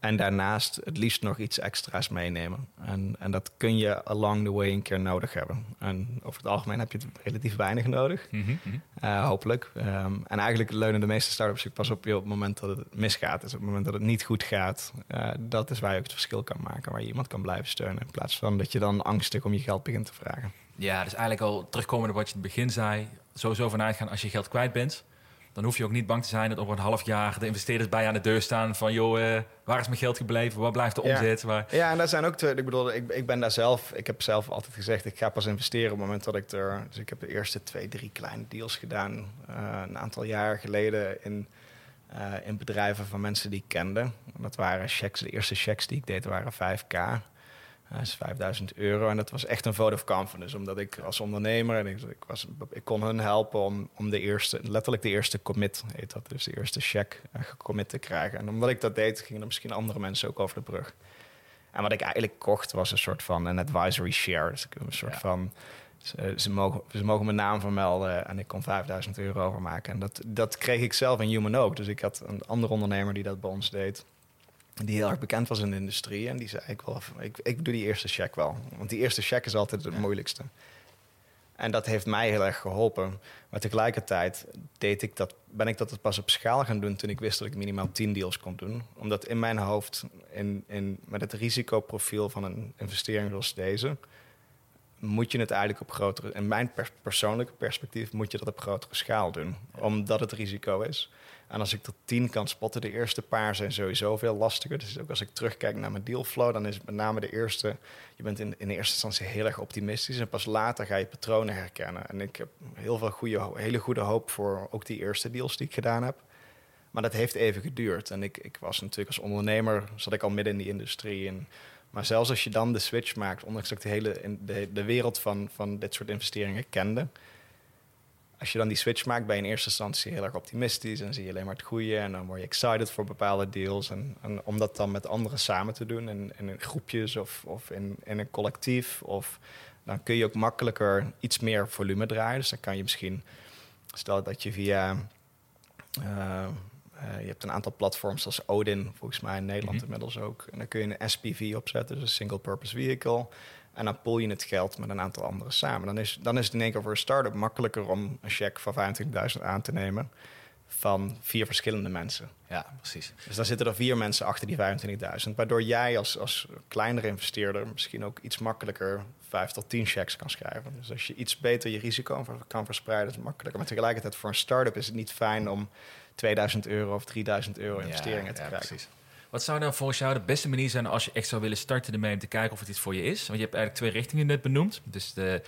en daarnaast het liefst nog iets extra's meenemen. En, en dat kun je along the way een keer nodig hebben. En over het algemeen heb je het relatief weinig nodig. Mm -hmm. hopelijk. Um, en eigenlijk leunen de meeste startups pas op je op het moment dat het misgaat. Dus op het moment dat het niet goed gaat. Uh, dat is waar je ook het verschil kan maken. Waar je iemand kan blijven steunen. In plaats van dat je dan angstig om je geld begint te vragen. Ja, dus eigenlijk al terugkomen op wat je in het begin zei. Sowieso vanuit gaan als je geld kwijt bent dan hoef je ook niet bang te zijn dat over een half jaar de investeerders bij je aan de deur staan van joh, uh, waar is mijn geld gebleven? Waar blijft de omzet? Ja, waar... ja en dat zijn ook twee. Ik bedoel, ik, ik ben daar zelf. Ik heb zelf altijd gezegd, ik ga pas investeren op het moment dat ik er. Dus ik heb de eerste twee, drie kleine deals gedaan uh, een aantal jaar geleden in. Uh, in bedrijven van mensen die ik kende. Dat waren checks, de eerste checks die ik deed waren 5k. Dat is 5000 euro. En dat was echt een vote of confidence. Omdat ik als ondernemer, en ik, ik, was, ik kon hun helpen om, om de eerste, letterlijk de eerste commit, heet dat. Dus de eerste check uh, gecommit te krijgen. En omdat ik dat deed, gingen er misschien andere mensen ook over de brug. En wat ik eigenlijk kocht was een soort van een advisory share. Dus een soort van... Ze, ze, mogen, ze mogen mijn naam vermelden en ik kon 5000 euro overmaken. En dat, dat kreeg ik zelf in Human ook. Dus ik had een andere ondernemer die dat bij ons deed die heel erg bekend was in de industrie. En die zei, ik, wel, ik, ik doe die eerste check wel. Want die eerste check is altijd het moeilijkste. En dat heeft mij heel erg geholpen. Maar tegelijkertijd deed ik dat, ben ik dat pas op schaal gaan doen toen ik wist dat ik minimaal 10 deals kon doen. Omdat in mijn hoofd, in, in, met het risicoprofiel van een investering zoals deze, moet je het eigenlijk op grotere, in mijn persoonlijke perspectief, moet je dat op grotere schaal doen. Omdat het risico is. En als ik er tien kan spotten, de eerste paar zijn sowieso veel lastiger. Dus ook als ik terugkijk naar mijn dealflow, dan is het met name de eerste. Je bent in, in eerste instantie heel erg optimistisch. En pas later ga je patronen herkennen. En ik heb heel veel goede, hele goede hoop voor ook die eerste deals die ik gedaan heb. Maar dat heeft even geduurd. En ik, ik was natuurlijk als ondernemer, zat ik al midden in die industrie. En, maar zelfs als je dan de switch maakt, ondanks dat ik de hele de, de wereld van, van dit soort investeringen kende als je dan die switch maakt, ben je in eerste instantie heel erg optimistisch en zie je alleen maar het goede en dan word je excited voor bepaalde deals. En, en om dat dan met anderen samen te doen, in, in groepjes of, of in, in een collectief, of dan kun je ook makkelijker iets meer volume draaien. Dus dan kan je misschien, stel dat je via, uh, je hebt een aantal platforms zoals Odin, volgens mij in Nederland mhm. inmiddels ook. En dan kun je een SPV opzetten, dus een single purpose vehicle. En dan pool je het geld met een aantal anderen samen. Dan is, dan is het in één keer voor een start-up makkelijker om een cheque van 25.000 aan te nemen van vier verschillende mensen. Ja, precies. Dus dan zitten er vier mensen achter die 25.000. Waardoor jij als, als kleinere investeerder misschien ook iets makkelijker vijf tot tien checks kan schrijven. Dus als je iets beter je risico kan verspreiden, is het makkelijker. Maar tegelijkertijd voor een start-up is het niet fijn om 2000 euro of 3000 euro investeringen te ja, krijgen. Precies. Wat zou dan volgens jou de beste manier zijn als je echt zou willen starten ermee om te kijken of het iets voor je is? Want je hebt eigenlijk twee richtingen net benoemd. Dus de,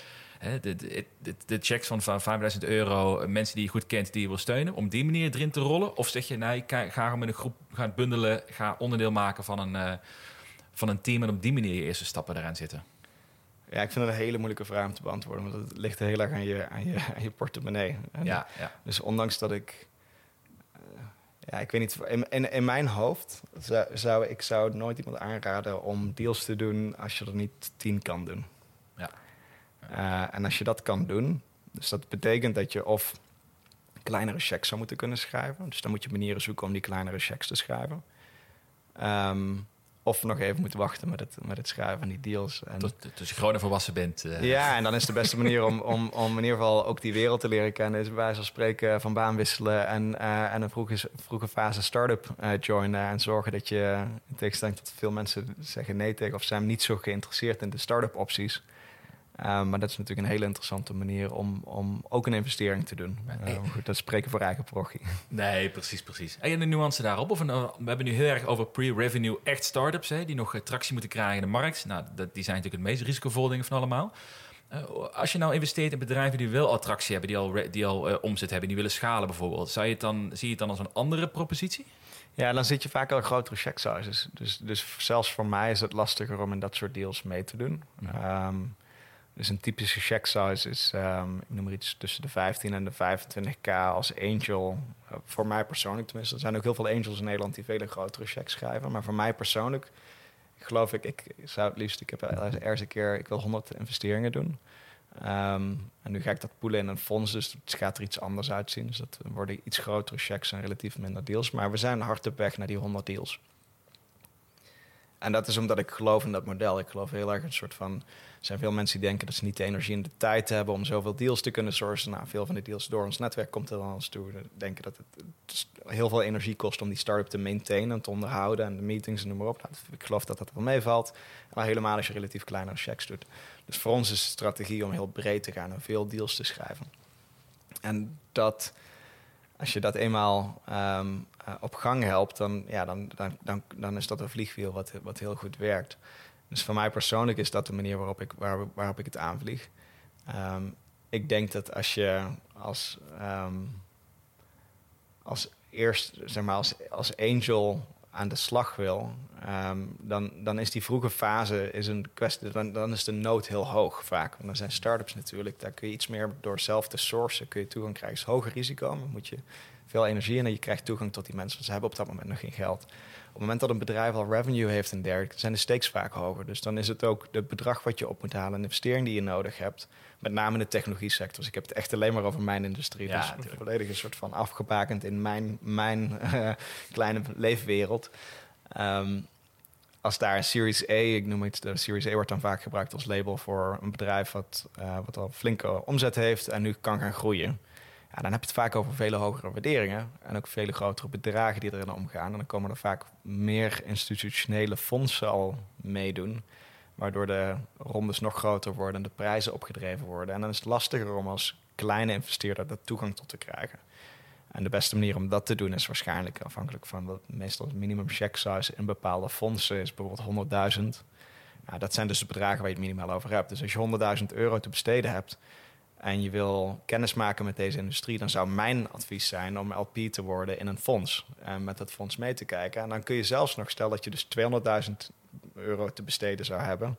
de, de, de, checks van, van 5000 euro, eh, mensen die je goed kent, die je wil steunen, om die manier erin te rollen? Of zeg je, nee, ga, ga met een groep gaan bundelen, ga onderdeel maken van een, uh, van een team en op die manier je eerste stappen eraan zitten? Ja, ik vind het een hele moeilijke vraag om te beantwoorden, want het ligt heel erg aan je, aan je, aan je portemonnee. ja, ja. Dus ondanks dat ik ja, ik weet niet. In, in, in mijn hoofd zou, zou, ik zou nooit iemand aanraden om deals te doen als je er niet tien kan doen. Ja. Uh, en als je dat kan doen, dus dat betekent dat je of kleinere checks zou moeten kunnen schrijven. Dus dan moet je manieren zoeken om die kleinere checks te schrijven. Um, of nog even moeten wachten met het, met het schrijven van die deals. En, tot, tot je gewoon een volwassen bent. Uh. Ja, en dan is de beste manier om, om, om in ieder geval ook die wereld te leren kennen... is bij wijze van spreken van baan wisselen... en, uh, en een vroege, vroege fase start-up uh, joinen. En zorgen dat je, in tegenstelling tot veel mensen zeggen nee tegen... of zijn niet zo geïnteresseerd in de start-up opties... Uh, maar dat is natuurlijk een hele interessante manier om, om ook een investering te doen. Uh, goed, dat spreken voor eigen parochie. <laughs> Nee, precies, precies. En de nuance daarop? Of een, uh, we hebben nu heel erg over pre-revenue echt startups, hè, die nog tractie moeten krijgen in de markt. Nou, dat, die zijn natuurlijk het meest risicovolle dingen van allemaal. als je nou investeert in bedrijven die wel attractie hebben, die al, die al omzet hebben, die willen schalen bijvoorbeeld, zou je het dan, zie je het dan als een andere propositie? Ja, dan zit je vaak al grotere check sizes. Dus, dus zelfs voor mij is het lastiger om in dat soort deals mee te doen. Um, dus een typische check size is, um, ik noem maar iets tussen de 15 en de 25k als angel. Uh, voor mij persoonlijk tenminste. Er zijn ook heel veel angels in Nederland die vele grotere checks schrijven. Maar voor mij persoonlijk geloof ik, ik zou het liefst, ik heb ergens een keer, ik wil 100 investeringen doen. Um, en nu ga ik dat poelen in een fonds, dus het gaat er iets anders uitzien. Dus dat worden iets grotere checks en relatief minder deals. Maar we zijn hard op weg naar die 100 deals. En dat is omdat ik geloof in dat model. Ik geloof heel erg een soort van. Er zijn veel mensen die denken dat ze niet de energie en de tijd hebben om zoveel deals te kunnen sourcen. Nou, veel van die deals door ons netwerk komt er dan ons toe. Denken dat het, heel veel energie kost om die start-up te maintainen en te onderhouden en de meetings en noem maar op. Nou, ik geloof dat dat wel meevalt. Maar helemaal als je relatief kleinere checks doet. Dus voor ons is de strategie om heel breed te gaan en veel deals te schrijven. En dat als je dat eenmaal ehm, eh, op gang helpt, dan, ja, dan, dan, dan, dan is dat een vliegwiel wat, wat heel goed werkt. Dus voor mij persoonlijk is dat de manier waarop ik, waar, waarop ik het aanvlieg. Um, ik denk dat als je als, um, als eerst, zeg maar, als, als angel aan de slag wil, um, dan, dan is die vroege fase is een kwestie, dan, dan is de nood heel hoog vaak. Want dan zijn start-ups natuurlijk, daar kun je iets meer door zelf te sourcen, kun je toegang krijgen. Het is hoger risico, maar moet je veel energie en je krijgt toegang tot die mensen. Ze hebben op dat moment nog geen geld. Op het moment dat een bedrijf al revenue heeft en dergelijke, zijn de stakes vaak hoger. Dus dan is het ook het bedrag wat je op moet halen, een investering die je nodig hebt. Met name in de technologie sector. Dus ik heb het echt alleen maar over mijn industrie. Ja, dus volledig een soort van afgebakend in mijn, mijn uh, kleine leefwereld. Um, als daar een Series A, ik noem het, de Series A wordt dan vaak gebruikt als label voor een bedrijf wat, uh, wat al flinke omzet heeft en nu kan gaan groeien. Dan heb je het vaak over vele hogere waarderingen en ook vele grotere bedragen die erin omgaan. En dan komen er vaak meer institutionele fondsen al meedoen, waardoor de rondes nog groter worden en de prijzen opgedreven worden. En dan is het lastiger om als kleine investeerder daar toegang tot te krijgen. En de beste manier om dat te doen is waarschijnlijk afhankelijk van wat meestal het minimum check size in bepaalde fondsen is bijvoorbeeld 100.000. Nou, dat zijn dus de bedragen waar je het minimaal over hebt. Dus als je 100.000 euro te besteden hebt, en je wil kennis maken met deze industrie, dan zou mijn advies zijn om LP te worden in een fonds en met dat fonds mee te kijken. En dan kun je zelfs nog stellen dat je dus 200.000 euro te besteden zou hebben.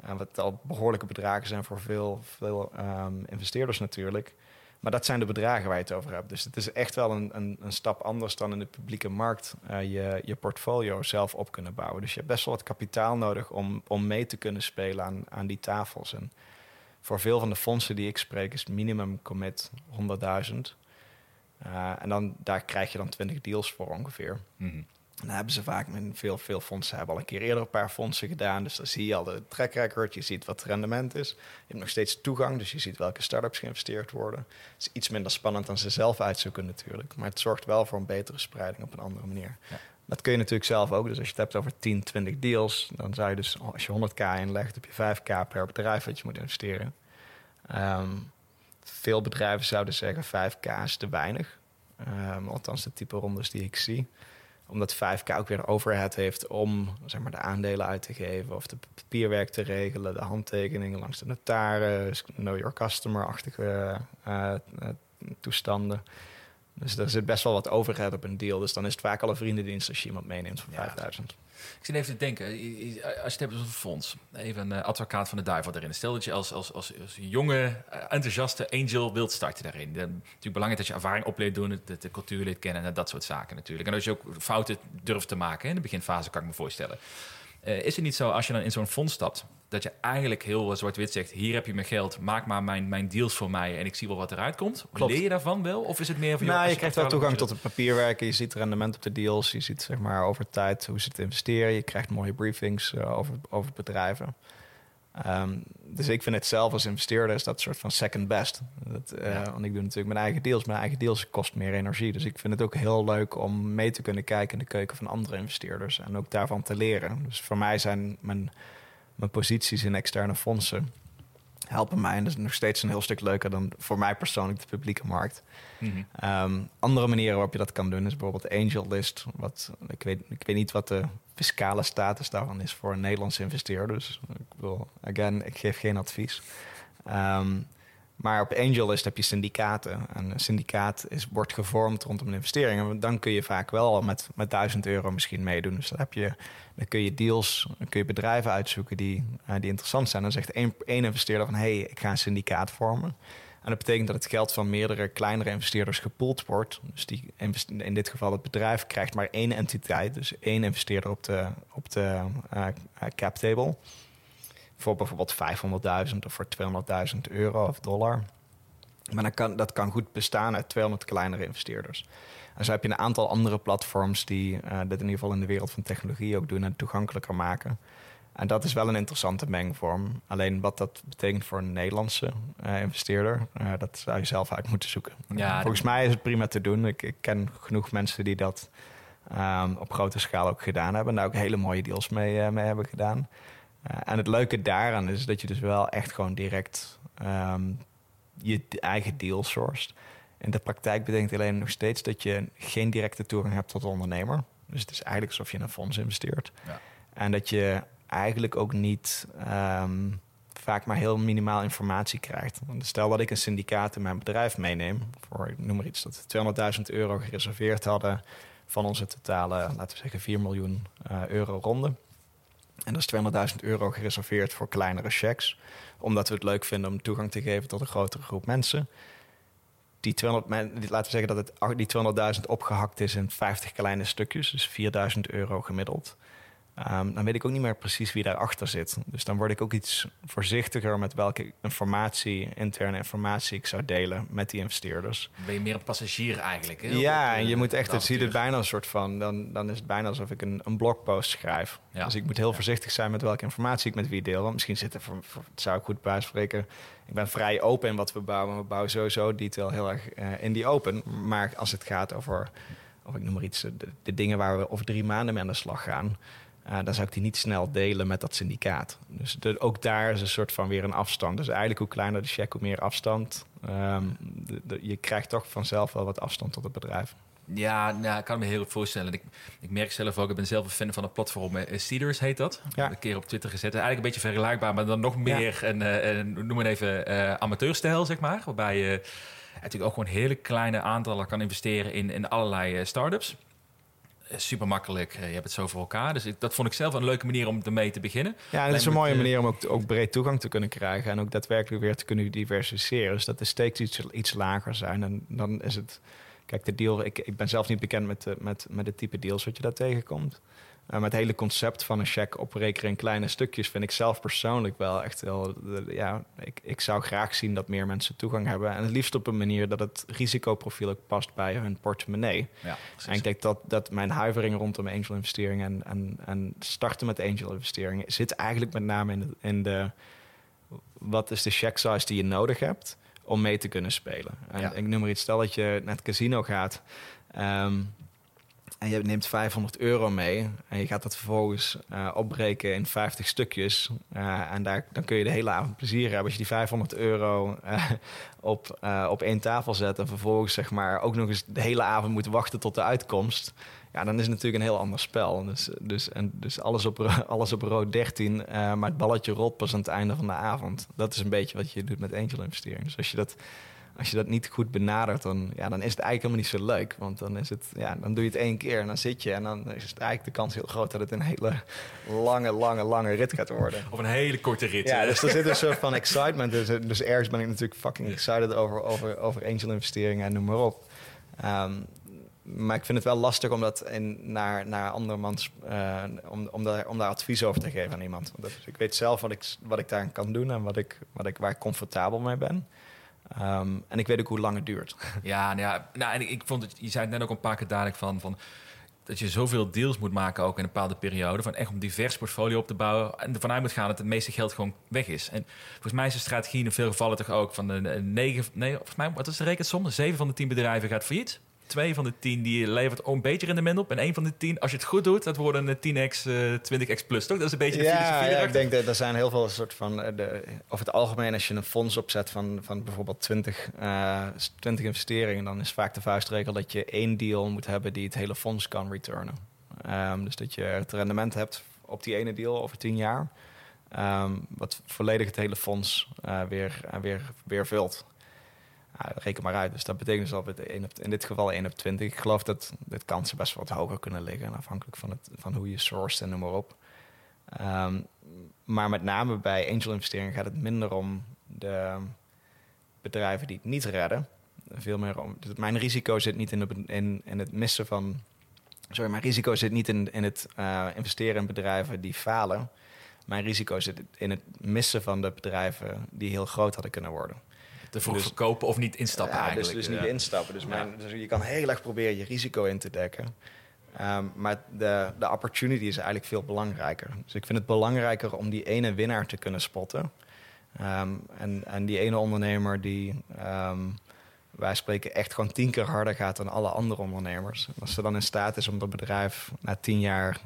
En wat al behoorlijke bedragen zijn voor veel, veel um, investeerders natuurlijk. Maar dat zijn de bedragen waar je het over hebt. Dus het is echt wel een, een, een stap anders dan in de publieke markt uh, je, je portfolio zelf op kunnen bouwen. Dus je hebt best wel wat kapitaal nodig om, om mee te kunnen spelen aan, aan die tafels. Voor veel van de fondsen die ik spreek is minimum commit 100.000. Uh, en dan, daar krijg je dan 20 deals voor ongeveer. Mm dan hebben ze vaak, met veel, veel fondsen hebben al een keer eerder een paar fondsen gedaan. Dus dan zie je al de track record, je ziet wat het rendement is. Je hebt nog steeds toegang, dus je ziet welke start-ups geïnvesteerd worden. Het is iets minder spannend dan ze zelf uitzoeken natuurlijk. Maar het zorgt wel voor een betere spreiding op een andere manier. Ja. Dat kun je natuurlijk zelf ook. Dus als je het hebt over 10, 20 deals, dan zou je dus als je 100k inlegt, heb je 5k per bedrijf dat je moet investeren. Um, veel bedrijven zouden zeggen 5k is te weinig. Um, althans, de type rondes die ik zie omdat 5K ook weer overhead heeft om zeg maar, de aandelen uit te geven of de papierwerk te regelen, de handtekeningen langs de notaris, know your customer-achtige uh, toestanden. Dus er zit best wel wat overhead op een deal. Dus dan is het vaak al een vriendendienst als je iemand meeneemt voor 5000. Ik zit even te denken, als je het hebt over een fonds, even een advocaat van de duivel erin. Stel dat je als, als, als, als jonge, enthousiaste angel wilt starten daarin. Het is natuurlijk belangrijk dat je ervaring op leert doen, de, de cultuur leert kennen en dat soort zaken natuurlijk. En als je ook fouten durft te maken in de beginfase, kan ik me voorstellen. Uh, is het niet zo als je dan in zo'n fonds stapt, dat je eigenlijk heel zwart-wit zegt: hier heb je mijn geld, maak maar mijn, mijn deals voor mij en ik zie wel wat eruit komt? Klopt. Leer je daarvan wel? Of is het meer van nou, je, je krijgt wel toegang tot het papierwerk, je ziet rendement op de deals, je ziet zeg maar over tijd hoe ze het investeren, je krijgt mooie briefings uh, over, over bedrijven. Um, dus ik vind het zelf als investeerder is dat soort van second best. Dat, uh, ja. Want ik doe natuurlijk mijn eigen deals. Mijn eigen deals kost meer energie. Dus ik vind het ook heel leuk om mee te kunnen kijken in de keuken van andere investeerders. En ook daarvan te leren. Dus voor mij zijn mijn, mijn posities in externe fondsen helpen mij. En dat is nog steeds een heel stuk leuker dan voor mij persoonlijk de publieke markt. Mm -hmm. um, andere manieren waarop je dat kan doen is bijvoorbeeld Angel List. Wat, ik, weet, ik weet niet wat de fiscale status daarvan is voor een Nederlandse investeerder. Dus ik wil, again, ik geef geen advies. Um, maar op AngelList heb je syndicaten. En een syndicaat is, wordt gevormd rondom een investering. En dan kun je vaak wel met, met 1000 euro misschien meedoen. Dus dan, heb je, dan kun je deals, dan kun je bedrijven uitzoeken die, uh, die interessant zijn. Dan zegt één, investeerder van... hé, hey, ik ga een syndicaat vormen. En dat betekent dat het geld van meerdere kleinere investeerders gepoeld wordt. Dus die, in dit geval het bedrijf krijgt maar één entiteit. Dus één investeerder op de, op de uh, cap table voor bijvoorbeeld 500.000 of voor 200.000 euro of dollar. Maar dan kan, dat kan goed bestaan uit 200 kleinere investeerders. En zo heb je een aantal andere platforms die uh, dit in ieder geval in de wereld van technologie ook doen en toegankelijker maken. En dat is wel een interessante mengvorm. Alleen wat dat betekent voor een Nederlandse uh, investeerder, uh, dat zou je zelf uit moeten zoeken. Ja, Volgens mij is het prima te doen. Ik, ik ken genoeg mensen die dat um, op grote schaal ook gedaan hebben. En daar ook hele mooie deals mee, mee hebben gedaan. Uh, en het leuke daaraan is dat je dus wel echt gewoon direct um, je eigen deal sourced. In de praktijk betekent alleen nog steeds dat je geen directe toegang hebt tot de ondernemer. Dus het is eigenlijk alsof je in een fonds investeert. Ja. En dat je eigenlijk ook niet um, vaak maar heel minimaal informatie krijgt. Want stel dat ik een syndicaat in mijn bedrijf meeneem, voor ik noem maar iets, dat we 200.000 euro gereserveerd hadden van onze totale, laten we zeggen, 4 miljoen uh, euro ronde. En dat is 200.000 euro gereserveerd voor kleinere checks. Omdat we het leuk vinden om toegang te geven tot een grotere groep mensen. Die 200, laten we zeggen dat het, die 200.000 opgehakt is in 50 kleine stukjes. Dus 4.000 euro gemiddeld. Um, dan weet ik ook niet meer precies wie daarachter zit. Dus dan word ik ook iets voorzichtiger met welke informatie, interne informatie ik zou delen met die investeerders. Ben je meer een passagier eigenlijk? Hè? Ja, en je moet echt, het ziet het bijna een soort van, dan, dan is het bijna alsof ik een, een blogpost schrijf. Ja. Dus ik moet heel voorzichtig zijn met welke informatie ik met wie deel. Want misschien zit er, voor, zou ik goed bijspreken, ik ben vrij open in wat we bouwen. We bouwen sowieso detail heel erg uh, in die open. Maar als het gaat over, of ik noem maar iets, de, de dingen waar we over drie maanden mee aan de slag gaan uh, dan zou ik die niet snel delen met dat syndicaat. Dus de, ook daar is een soort van weer een afstand. Dus eigenlijk hoe kleiner de check, hoe meer afstand. Um, de, de, je krijgt toch vanzelf wel wat afstand tot het bedrijf. Ja, nou, ik kan me heel goed voorstellen. Ik, ik merk zelf ook, ik ben zelf een fan van het platform uh, Cedars heet dat. Ja. Een keer op Twitter gezet. Eigenlijk een beetje vergelijkbaar, maar dan nog meer ja. een, een, noem maar even, uh, amateurstijl, zeg maar. Waarbij je natuurlijk ook gewoon hele kleine aantallen kan investeren in, in allerlei startups. Super makkelijk. je hebt het zo voor elkaar. Dus ik, dat vond ik zelf een leuke manier om ermee te beginnen. Ja, en het is een mooie manier om ook, ook breed toegang te kunnen krijgen. En ook daadwerkelijk weer te kunnen diversificeren. Dus dat de stakes iets, iets lager zijn. En dan is het... Kijk, de deal... Ik, ik ben zelf niet bekend met, de, met, met het type deals wat je daar tegenkomt. Uh, maar het hele concept van een check oprekenen in kleine stukjes vind ik zelf persoonlijk wel echt wel. Ja, ik, ik zou graag zien dat meer mensen toegang hebben. En het liefst op een manier dat het risicoprofiel ook past bij hun portemonnee. Ja, en ik denk dat, dat mijn huivering rondom angel investeringen en, en, en starten met angel investeringen zit eigenlijk met name in de, in de wat is de check size die je nodig hebt om mee te kunnen spelen. En ja. ik noem maar iets, stel dat je naar het casino gaat. Um, en je neemt 500 euro mee en je gaat dat vervolgens uh, opbreken in 50 stukjes. Uh, en daar, dan kun je de hele avond plezier hebben. Als je die 500 euro uh, op, op één tafel zet en vervolgens zeg maar ook nog eens de hele avond moet wachten tot de uitkomst. Ja, dan is het natuurlijk een heel ander spel. Dus, dus, en, dus alles, op, <laughs> alles op rood 13, maar het balletje rolt pas aan het einde van de avond. Dat is een beetje wat je doet met angel investering. Dus als je dat als je dat niet goed benadert, dan, ja, dan is het eigenlijk helemaal niet zo leuk. Want dan, is het, ja, dan doe je het één keer en dan zit je. En dan is het eigenlijk de kans heel groot dat het een hele lange, lange, lange rit gaat worden. Of een hele korte rit. Ja, dus er zit een soort van <laughs> excitement. Dus, dus ergens ben ik natuurlijk fucking excited over, over, over angel investeringen en noem maar op. Ehm, maar ik vind het wel lastig om dat in, naar, naar andermans, uh, om, om, daar, om daar advies over te geven aan iemand. Dus ik weet zelf wat ik, wat ik daar kan doen en wat ik, wat ik, waar ik comfortabel mee ben. Ehm, en ik weet ook hoe lang het duurt. <laughs> Ja, nou, ja, nou en ik vond het, je zei het net ook een paar keer dadelijk van, van dat je zoveel deals moet maken ook in een bepaalde periode. Van echt om divers portfolio op te bouwen. En ervan uit moet gaan dat het meeste geld gewoon weg is. En volgens mij is de strategie in veel gevallen toch ook van de negen... Nee, volgens mij, wat is de rekensom? Zeven van de tien bedrijven gaat failliet twee van de tien die levert een beetje rendement op. En één van de tien, als je het goed doet, dat worden een 10x, uh, 20x plus, toch? Dat is een beetje de ja, filosofie Ja, ik denk dat er zijn heel veel soort van... Uh, de, over het algemeen, als je een fonds opzet van, van bijvoorbeeld 20, uh, 20 investeringen... dan is vaak de vuistregel dat je één deal moet hebben die het hele fonds kan returnen. Um, dus dat je het rendement hebt op die ene deal over 10 jaar... Um, wat volledig het hele fonds uh, weer, uh, weer, weer vult. Ja, reken maar uit. Dus dat betekent dus dat in dit geval 1 op 20. Ik geloof dat de kansen best wat hoger kunnen liggen. Afhankelijk van, het, van hoe je sourced en noem maar op. Um, maar met name bij angel investeringen gaat het minder om de bedrijven die het niet redden. Veel meer om. Dus mijn risico zit niet in, in, het missen van. Sorry, mijn risico zit niet in, in het uh, investeren in bedrijven die falen. Mijn risico zit in het missen van de bedrijven die heel groot hadden kunnen worden te vroeg dus, verkopen of niet instappen ja, eigenlijk. Dus, dus niet instappen. Dus, mijn, dus je kan heel erg proberen je risico in te dekken. Um, maar de, de opportunity is eigenlijk veel belangrijker. Dus ik vind het belangrijker om die ene winnaar te kunnen spotten. Um, en, en die ene ondernemer die, um, wij spreken, echt gewoon tien keer harder gaat dan alle andere ondernemers. En als ze dan in staat is om dat bedrijf na tien jaar,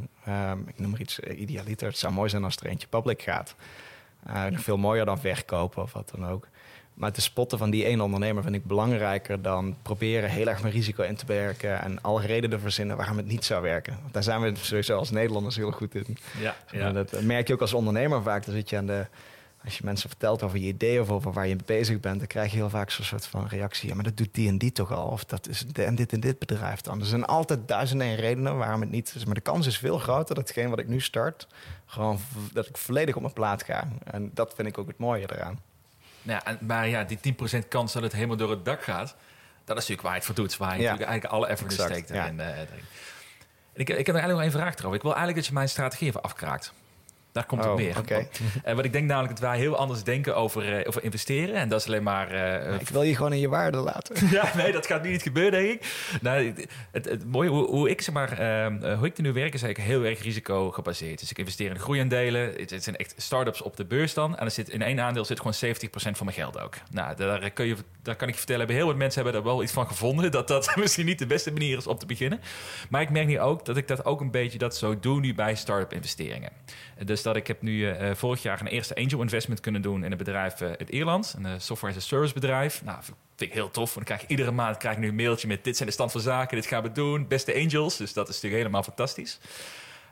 ik noem maar iets uh, idealiter, het zou mooi zijn als er eentje public gaat. Uh, veel mooier dan verkopen of wat dan ook. Maar te spotten van die ene ondernemer vind ik belangrijker dan proberen heel erg mijn risico in te werken en alle redenen verzinnen waarom het niet zou werken. Want daar zijn we sowieso als Nederlanders heel goed in. Ja, ja. Dat merk je ook als ondernemer vaak. Dan zit je aan de, als je mensen vertelt over je idee of over waar je mee bezig bent, dan krijg je heel vaak zo'n soort van reactie. Ja, maar dat doet die en die toch al? Of dat is en dit en dit bedrijf dan. Er zijn altijd duizenden redenen waarom het niet is. Maar de kans is veel groter dat hetgeen wat ik nu start, gewoon dat ik volledig op mijn plaat ga. En dat vind ik ook het mooie eraan. Nou maar ja, die 10% kans dat het helemaal door het dak gaat, dat is natuurlijk waar je het voor doet. Waar je natuurlijk eigenlijk alle effort in steekt. Ja. En, uh, ik, ik heb er eigenlijk nog één vraag erover. Ik wil eigenlijk dat je mijn strategie even afkraakt. Daar komt het oh, meer. Okay. <laughs> En wat ik denk namelijk dat wij heel anders denken over, uh, over investeren. En dat is alleen maar... Uh, ik wil je gewoon in je waarde laten. <laughs> ja, nee, dat gaat niet gebeuren, denk ik. Nou, het, het, mooie, hoe, hoe, ik zeg maar, uh, hoe ik er nu werk, is eigenlijk heel erg risico gebaseerd. Dus ik investeer in groeiaandelen. Het, het zijn echt start-ups op de beurs dan. En er zit, in één aandeel zit gewoon 70% van mijn geld ook. Nou, daar, kun je, daar kan ik je vertellen, hebben heel wat mensen hebben daar wel iets van gevonden. Dat dat <laughs> misschien niet de beste manier is om te beginnen. Maar ik merk nu ook dat ik dat ook een beetje dat zo doe nu bij start-up investeringen. Dus dat ik heb nu uh, vorig jaar een eerste angel investment kunnen doen in een bedrijf uh, in Ierland. Een software as a service bedrijf. Nou, vind ik heel tof. Want dan krijg iedere maand krijg ik nu een mailtje met dit zijn de stand van zaken, dit gaan we doen. Beste angels. Dus dat is natuurlijk helemaal fantastisch.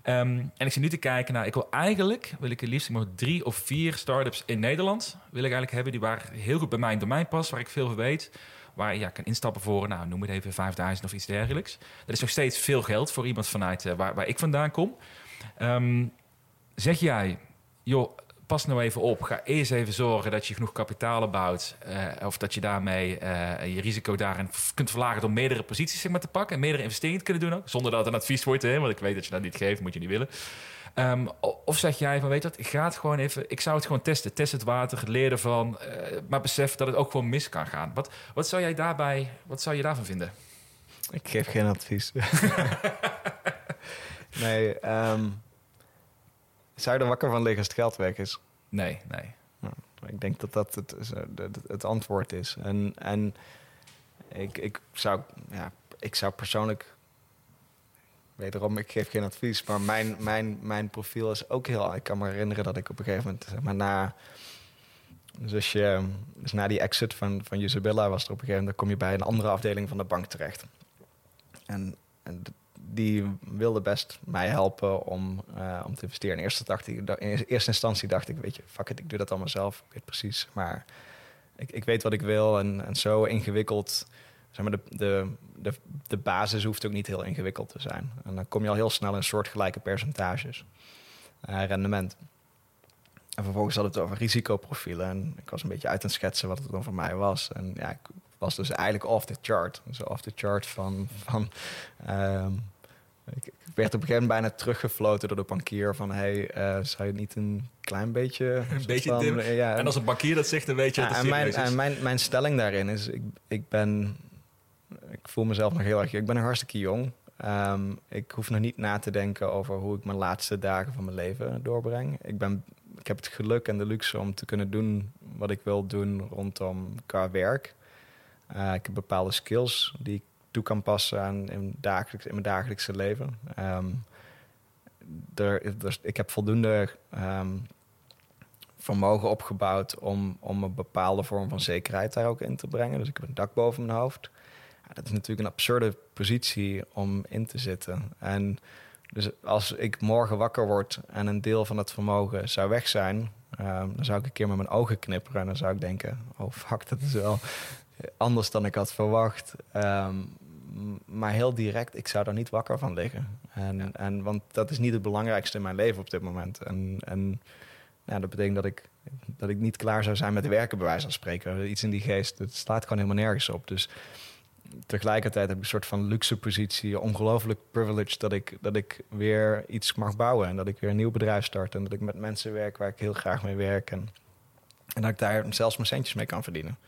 Um, en ik zit nu te kijken naar, ik wil eigenlijk, wil ik het liefst nog drie of vier startups in Nederland, wil ik eigenlijk hebben, die waar heel goed bij mijn domein past, waar ik veel van weet waar je kan instappen voor, nou, noem het even 5000 of iets dergelijks. Dat is nog steeds veel geld voor iemand vanuit eh, waar, waar ik vandaan kom. Ehm, zeg jij, joh, pas nou even op. Ga eerst even zorgen dat je genoeg kapitaal bouwt. Uh, of dat je daarmee uh, je risico daarin kunt verlagen door meerdere posities zeg te pakken. En meerdere investeringen te kunnen doen ook. Zonder dat het een advies wordt, hè, want ik weet dat je dat niet geeft, moet je niet willen. Um, of zeg jij van, weet dat, ik ga het gewoon even... Ik zou het gewoon testen. Test het water, leer ervan. Uh, maar besef dat het ook gewoon mis kan gaan. Wat, wat zou jij daarbij... Wat zou je daarvan vinden? Ik geef geen advies. <laughs> nee, um, zou je er wakker van liggen als het geld weg is? Nee, nee. Nou, ik denk dat dat het, het, het antwoord is. En, en ik, ik, zou, ja, ik zou persoonlijk wederom, ik geef geen advies, maar mijn, mijn, mijn profiel is ook heel. Ik kan me herinneren dat ik op een gegeven moment, zeg maar na. Dus, je, dus na die exit van, van Isabella was er op een gegeven moment, dan kom je bij een andere afdeling van de bank terecht. En, en die wilde best mij helpen om, uh, om te investeren. In eerste, dacht ik, in eerste instantie dacht ik, weet je, fuck it, ik doe dat allemaal zelf. Ik weet precies, maar ik, ik weet wat ik wil en, en zo ingewikkeld zeg maar, de, de, de, de basis hoeft ook niet heel ingewikkeld te zijn. En dan kom je al heel snel in soortgelijke percentages uh, rendement. En vervolgens had het over risicoprofielen. En ik was een beetje uit aan het schetsen wat het dan voor mij was. En ja, ik was dus eigenlijk off the chart. Dus off the chart van... van um, ik, werd op een gegeven moment bijna teruggefloten door de bankier van... hey, uh, zou je niet een klein beetje... Een beetje van, ja, En als een bankier dat zegt, dan weet je dat en mijn, en mijn, mijn stelling daarin is... Ik, ik ben ik voel mezelf nog heel erg. Ik ben nog hartstikke jong. Um, ik hoef nog niet na te denken over hoe ik mijn laatste dagen van mijn leven doorbreng. Ik, ben, ik heb het geluk en de luxe om te kunnen doen wat ik wil doen rondom qua werk. Uh, ik heb bepaalde skills die ik toe kan passen aan in, dagelijks, in mijn dagelijkse leven. Er, ik heb voldoende um, vermogen opgebouwd om, om een bepaalde vorm van zekerheid daar ook in te brengen. Dus ik heb een dak boven mijn hoofd dat is natuurlijk een absurde positie om in te zitten. En dus als ik morgen wakker word en een deel van het vermogen zou weg zijn, ehm, dan zou ik een keer met mijn ogen knipperen en dan zou ik denken: oh fuck, dat is wel anders dan ik had verwacht. Ehm, maar heel direct, ik zou er niet wakker van liggen. En, en, want dat is niet het belangrijkste in mijn leven op dit moment. En, en ja, dat betekent dat ik, dat ik niet klaar zou zijn met werken, bij wijze van spreken. Iets in die geest, het slaat gewoon helemaal nergens op. Dus tegelijkertijd heb ik een soort van luxe positie, ongelooflijk privilege dat ik, dat ik weer iets mag bouwen en dat ik weer een nieuw bedrijf start en dat ik met mensen werk waar ik heel graag mee werk en, en dat ik daar zelfs mijn centjes mee kan verdienen.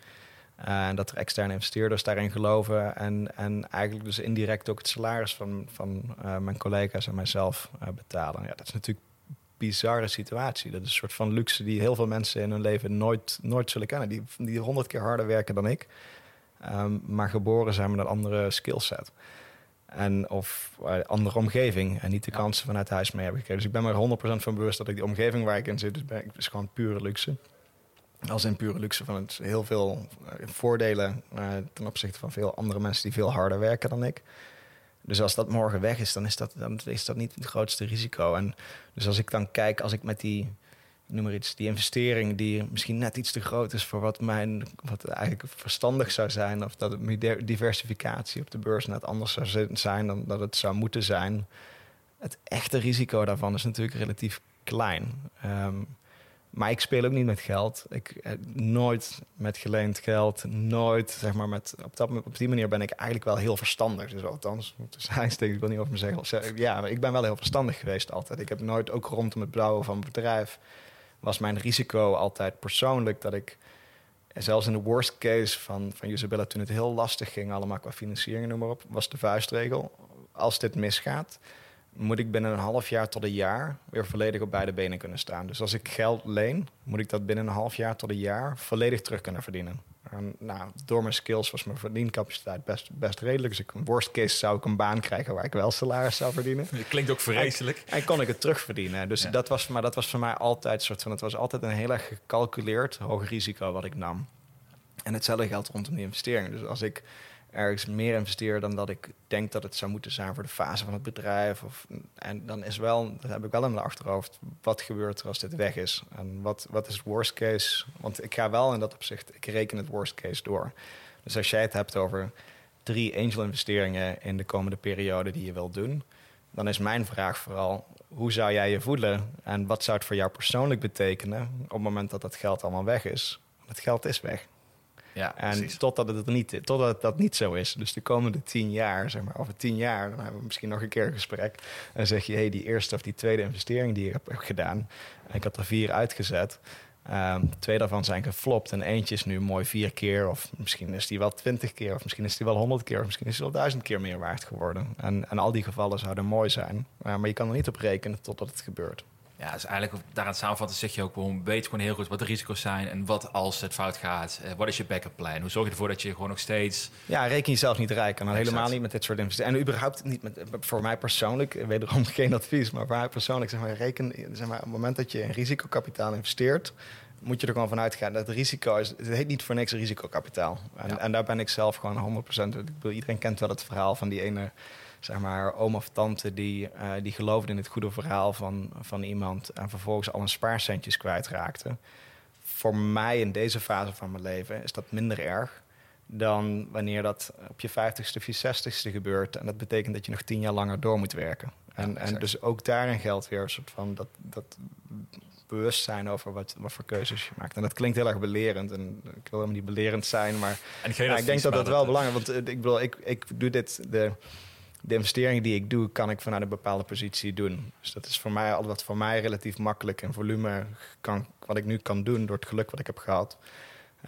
Uh, en dat er externe investeerders daarin geloven en, en eigenlijk dus indirect ook het salaris van, van uh, mijn collega's en mijzelf uh, betalen. Ja, dat is natuurlijk een bizarre situatie. Dat is een soort van luxe die heel veel mensen in hun leven nooit, nooit zullen kennen. Die, die honderd keer harder werken dan ik. Um, maar geboren zijn met een andere skillset. En of uh, andere omgeving. En niet de kansen vanuit huis mee hebben gekregen. Dus ik ben me er 100% van bewust dat ik die omgeving waar ik in zit, dus ben, is gewoon pure luxe. Als in pure luxe van het heel veel uh, voordelen uh, ten opzichte van veel andere mensen die veel harder werken dan ik. Dus als dat morgen weg is, dan is dat, dan is dat niet het grootste risico. En dus als ik dan kijk, als ik met die noem maar iets, die investering die misschien net iets te groot is voor wat mijn, wat eigenlijk verstandig zou zijn, of dat het diversificatie op de beurs net anders zou zijn dan dat het zou moeten zijn. Het echte risico daarvan is natuurlijk relatief klein. Um, maar ik speel ook niet met geld. Ik eh, nooit met geleend geld, nooit zeg maar met op, dat, op die manier ben ik eigenlijk wel heel verstandig. Dus althans, dus steekt wel niet over me zeggen. Ja, ik ben wel heel verstandig geweest altijd. Ik heb nooit ook rondom het bouwen van bedrijf was mijn risico altijd persoonlijk dat ik, zelfs in de worst case van, van Isabella, toen het heel lastig ging, allemaal qua financiering, noem maar op, was de vuistregel. Als dit misgaat, moet ik binnen een half jaar tot een jaar weer volledig op beide benen kunnen staan. Dus als ik geld leen, moet ik dat binnen een half jaar tot een jaar volledig terug kunnen verdienen. En, nou, door mijn skills was mijn verdiencapaciteit best, best redelijk. Dus ik, worst case zou ik een baan krijgen waar ik wel salaris zou verdienen. Het <laughs> klinkt ook vreselijk. En, kon ik het terugverdienen. Dus dat was, maar dat was voor mij altijd soort van. Het was altijd een heel erg gecalculeerd hoog risico wat ik nam. En hetzelfde geldt rondom die investeringen. Dus als ik ergens meer investeer dan dat ik denk dat het zou moeten zijn voor de fase van het bedrijf. Of, en dan is wel, dat heb ik wel in mijn achterhoofd, wat gebeurt er als dit weg is? En wat, wat is het worst case? Want ik ga wel in dat opzicht, ik reken het worst case door. Dus als jij het hebt over drie angel investeringen in de komende periode die je wilt doen, dan is mijn vraag vooral: hoe zou jij je voelen en wat zou het voor jou persoonlijk betekenen op het moment dat dat geld allemaal weg is? Het geld is weg. Ja, en precies. totdat het, niet, totdat dat niet zo is. Dus de komende tien jaar, zeg maar, over tien jaar, dan hebben we misschien nog een keer een gesprek. En dan zeg je, hey, die eerste of die tweede investering die ik heb gedaan, ik had er vier uitgezet. Um, twee daarvan zijn geflopt en eentje is nu mooi vier keer, of misschien is die wel twintig keer, of misschien is die wel honderd keer, of misschien is die wel duizend keer meer waard geworden. En, en al die gevallen zouden mooi zijn, uh, maar je kan er niet op rekenen totdat het gebeurt. Ja, dus eigenlijk daaraan samenvatten zeg je ook gewoon, weet gewoon heel goed wat de risico's zijn en wat als het fout gaat. Uh, wat is je backup plan? Hoe zorg je ervoor dat je gewoon nog steeds... Ja, reken jezelf niet rijk en dan helemaal niet met dit soort investeringen. En überhaupt niet met, voor mij persoonlijk, wederom <laughs> geen advies, maar voor mij persoonlijk, zeg maar, reken, zeg maar, op het moment dat je in risicokapitaal investeert, moet je er gewoon vanuit gaan dat het risico is. Het heet niet voor niks risicokapitaal. En, ja. en daar ben ik zelf gewoon 100%. Ik bedoel, iedereen kent wel het verhaal van die ene zeg maar, oom of tante die, uh, die geloofde in het goede verhaal van, van iemand en vervolgens al een spaarcentjes kwijtraakte. Voor mij in deze fase van mijn leven is dat minder erg dan wanneer dat op je 50ste of je 60ste gebeurt. En dat betekent dat je nog tien jaar langer door moet werken. En, ja, en dus ook daarin geldt weer een soort van dat, dat bewustzijn over wat, wat voor keuzes je maakt. En dat klinkt heel erg belerend. En ik wil helemaal niet belerend zijn, maar ja, ik denk dat dat wel belangrijk is. Want ik bedoel, ik, ik doe dit. De, de investeringen die ik doe, kan ik vanuit een bepaalde positie doen. Dus dat is voor mij al wat voor mij relatief makkelijk en volume kan, wat ik nu kan doen door het geluk wat ik heb gehad.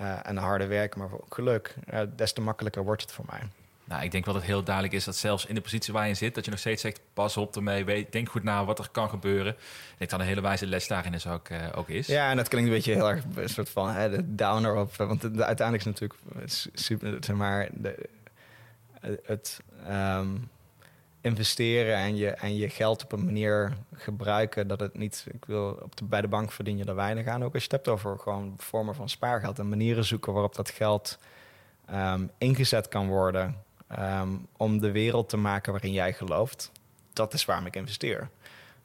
Uh, en harde werken, maar ook geluk. Uh, des te makkelijker wordt het voor mij. Nou, ik denk wel dat het heel duidelijk is dat zelfs in de positie waar je zit, dat je nog steeds zegt: pas op ermee, weet, denk goed na wat er kan gebeuren. Ik denk dat een hele wijze les daarin is ook, uh, ook is. Ja, en dat klinkt een beetje heel erg een soort van hè, de downer op. Want de, de, uiteindelijk is natuurlijk super, zeg maar, de, het. Um, investeren en je, en je geld op een manier gebruiken dat het niet, ik wil op de, bij de bank verdien je er weinig aan. Ook als je het hebt over gewoon vormen van spaargeld en manieren zoeken waarop dat geld um, ingezet kan worden um, om de wereld te maken waarin jij gelooft. Dat is waarom ik investeer.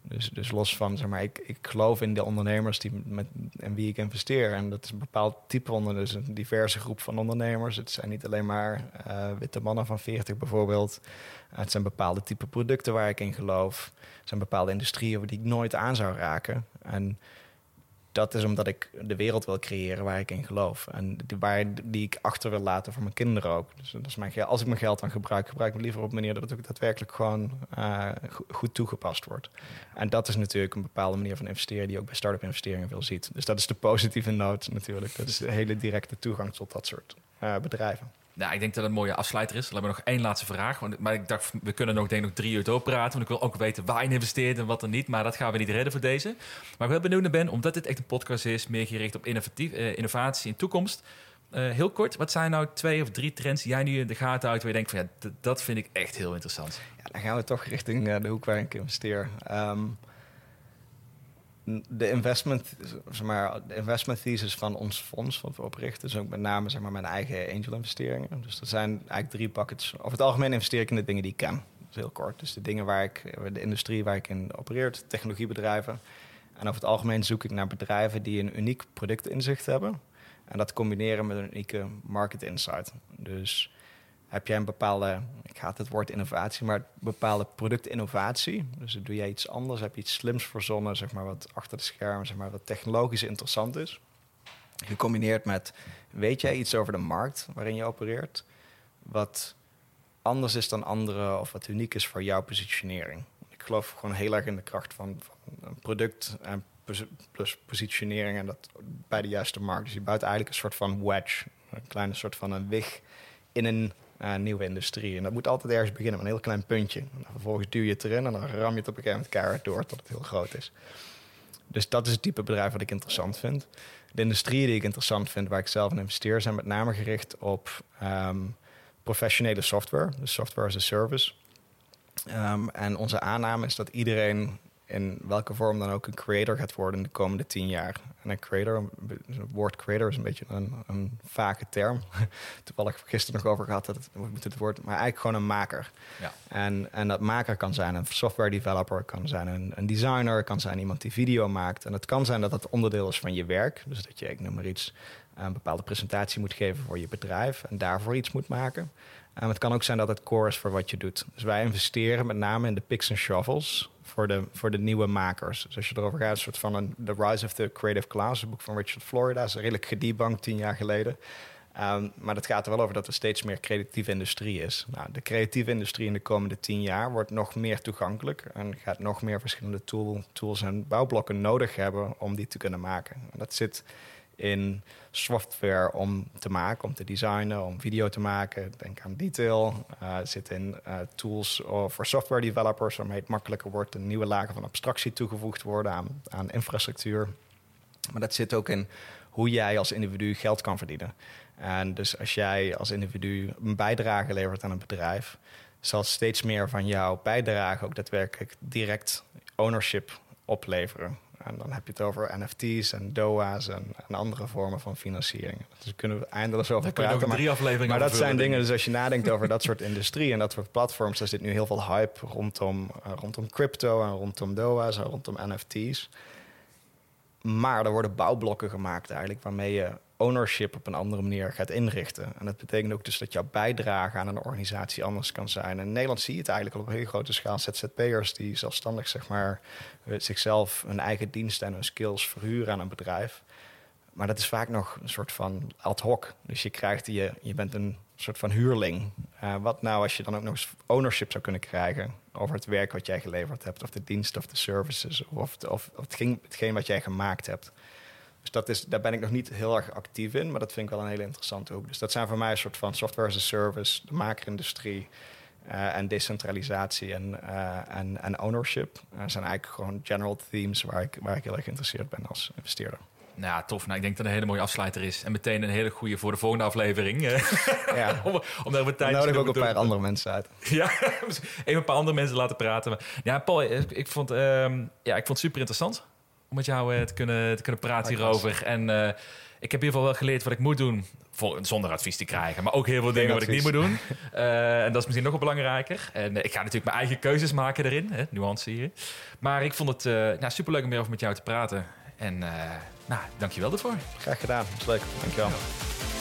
Dus, dus los van, zeg maar, ik, ik geloof in de ondernemers die met, en wie ik investeer. En dat is een bepaald type onder, dus een diverse groep van ondernemers. Het zijn niet alleen maar uh, witte mannen van 40 bijvoorbeeld. Het zijn bepaalde type producten waar ik in geloof. Het zijn bepaalde industrieën die ik nooit aan zou raken. En dat is omdat ik de wereld wil creëren waar ik in geloof. En die, waar, die ik achter wil laten voor mijn kinderen ook. Dus dat is mijn, als ik mijn geld dan gebruik, gebruik ik het liever op een manier dat het ook daadwerkelijk gewoon uh, goed toegepast wordt. En dat is natuurlijk een bepaalde manier van investeren die je ook bij start-up investeringen veel ziet. Dus dat is de positieve noot natuurlijk. Dat is de hele directe toegang tot dat soort uh, bedrijven. Nou, ik denk dat het een mooie afsluiter is. Laten we nog één laatste vraag. Want, maar ik dacht, we kunnen nog, denk ik, nog drie uur doorpraten. Want ik wil ook weten waar je investeert en wat er niet. Maar dat gaan we niet redden voor deze. Maar ik ben benieuwd naar ben, omdat dit echt een podcast is... meer gericht op innovatief, uh, innovatie en toekomst. Uh, heel kort, wat zijn nou twee of drie trends die jij nu in de gaten houdt... waar je denkt van, ja, dat vind ik echt heel interessant? Ja, dan gaan we toch richting uh, de hoek waar ik investeer. Um, de investment, zeg maar, de investment thesis van ons fonds, wat we oprichten, is ook met name zeg maar, mijn eigen angel investeringen. Dus dat zijn eigenlijk drie buckets. Over het algemeen investeer ik in de dingen die ik ken. Dat is heel kort. Dus de dingen waar ik, de industrie waar ik in opereert, technologiebedrijven. En over het algemeen zoek ik naar bedrijven die een uniek productinzicht hebben. En dat combineren met een unieke market insight. Dus heb jij een bepaalde, ik haat het woord innovatie, maar bepaalde productinnovatie. Dus doe jij iets anders, heb je iets slims verzonnen, zeg maar wat achter de schermen, zeg maar wat technologisch interessant is. Gecombineerd met, weet jij iets over de markt waarin je opereert, wat anders is dan anderen of wat uniek is voor jouw positionering. Ik geloof gewoon heel erg in de kracht van, van een product en plus positionering en dat bij de juiste markt. Dus je bouwt eigenlijk een soort van wedge, een kleine soort van een wig in een uh, nieuwe industrie. En dat moet altijd ergens beginnen met een heel klein puntje. En vervolgens duw je het erin en dan ram je het op een gegeven moment keihard door tot het heel groot is. Dus dat is het type bedrijf wat ik interessant vind. De industrieën die ik interessant vind, waar ik zelf in investeer, zijn met name gericht op um, professionele software, dus software as a service. Um, en onze aanname is dat iedereen in welke vorm dan ook een creator gaat worden in de komende tien jaar. En een creator, het woord creator is een beetje een, een vage term. <laughs> Toevallig gisteren nog over gehad dat het, het woord, maar eigenlijk gewoon een maker. Ja. En, en dat maker kan zijn een software developer, kan zijn een, een designer, kan zijn iemand die video maakt. En het kan zijn dat dat onderdeel is van je werk. Dus dat je, ik noem maar iets, een bepaalde presentatie moet geven voor je bedrijf en daarvoor iets moet maken. Um, het kan ook zijn dat het core is voor wat je doet. Dus wij investeren met name in de picks en shovels voor de, voor de nieuwe makers. Dus als je erover gaat, een soort van een The Rise of the Creative Class, een boek van Richard Florida, is redelijk gedebunked tien jaar geleden. Um, maar dat gaat er wel over dat er steeds meer creatieve industrie is. Nou, de creatieve industrie in de komende tien jaar wordt nog meer toegankelijk en gaat nog meer verschillende tool, tools en bouwblokken nodig hebben om die te kunnen maken. En dat zit in software om te maken, om te designen, om video te maken. Denk aan detail. Uh, zit in uh, tools voor software developers, waarmee het makkelijker wordt en nieuwe lagen van abstractie toegevoegd worden aan, aan infrastructuur. Maar dat zit ook in hoe jij als individu geld kan verdienen. En dus als jij als individu een bijdrage levert aan een bedrijf, zal steeds meer van jouw bijdrage ook daadwerkelijk direct ownership opleveren. En dan heb je het over NFT's en DOA's en, en andere vormen van financiering. Dus kunnen we eindeloos over praten. Maar, drie afleveringen maar dat zijn dingen, dus als je nadenkt over dat <laughs> soort industrie en dat soort platforms, er zit nu heel veel hype rondom, uh, rondom crypto en rondom DOA's en rondom NFT's. Maar er worden bouwblokken gemaakt eigenlijk waarmee je ownership op een andere manier gaat inrichten. En dat betekent ook dus dat jouw bijdrage aan een organisatie anders kan zijn. In Nederland zie je het eigenlijk op een hele grote schaal ZZP'ers die zelfstandig zeg maar eh, zichzelf hun eigen diensten en hun skills verhuren aan een bedrijf. Maar dat is vaak nog een soort van ad hoc. Dus je krijgt je, je bent een soort van huurling. Uh, wat nou als je dan ook nog eens ownership zou kunnen krijgen over het werk wat jij geleverd hebt, of de dienst of de services, of, of, of hetgeen, hetgeen wat jij gemaakt hebt. Dus dat is, daar ben ik nog niet heel erg actief in, maar dat vind ik wel een hele interessante hoek. Dus dat zijn voor mij een soort van software as a service, de makerindustrie uh, en decentralisatie en, uh, en, en ownership. Dat zijn eigenlijk gewoon general themes waar ik, waar ik heel erg geïnteresseerd ben als investeerder. Nou, tof. Nou, ik denk dat het een hele mooie afsluiter is. En meteen een hele goede voor de volgende aflevering. <laughs> Ja. <laughs> om, om daar wat tijd te nodig ook een paar andere mensen uit. <laughs> ja, even een paar andere mensen laten praten. ja, Paul, ik, vond, um, ja, ik vond het super interessant om met jou uh, te, kunnen, te kunnen praten hierover. En uh, ik heb in ieder geval wel geleerd wat ik moet doen. Voor, zonder advies te krijgen. Maar ook heel veel dingen wat ik niet moet doen. Uh, <laughs> en dat is misschien nog wel belangrijker. En ik ga natuurlijk mijn eigen keuzes maken erin. Hè, nuance hier. Maar ik vond het nou, superleuk om weer over met jou te praten. En nou, dankjewel daarvoor. Graag gedaan. Dat is leuk. Dankjewel. Ja.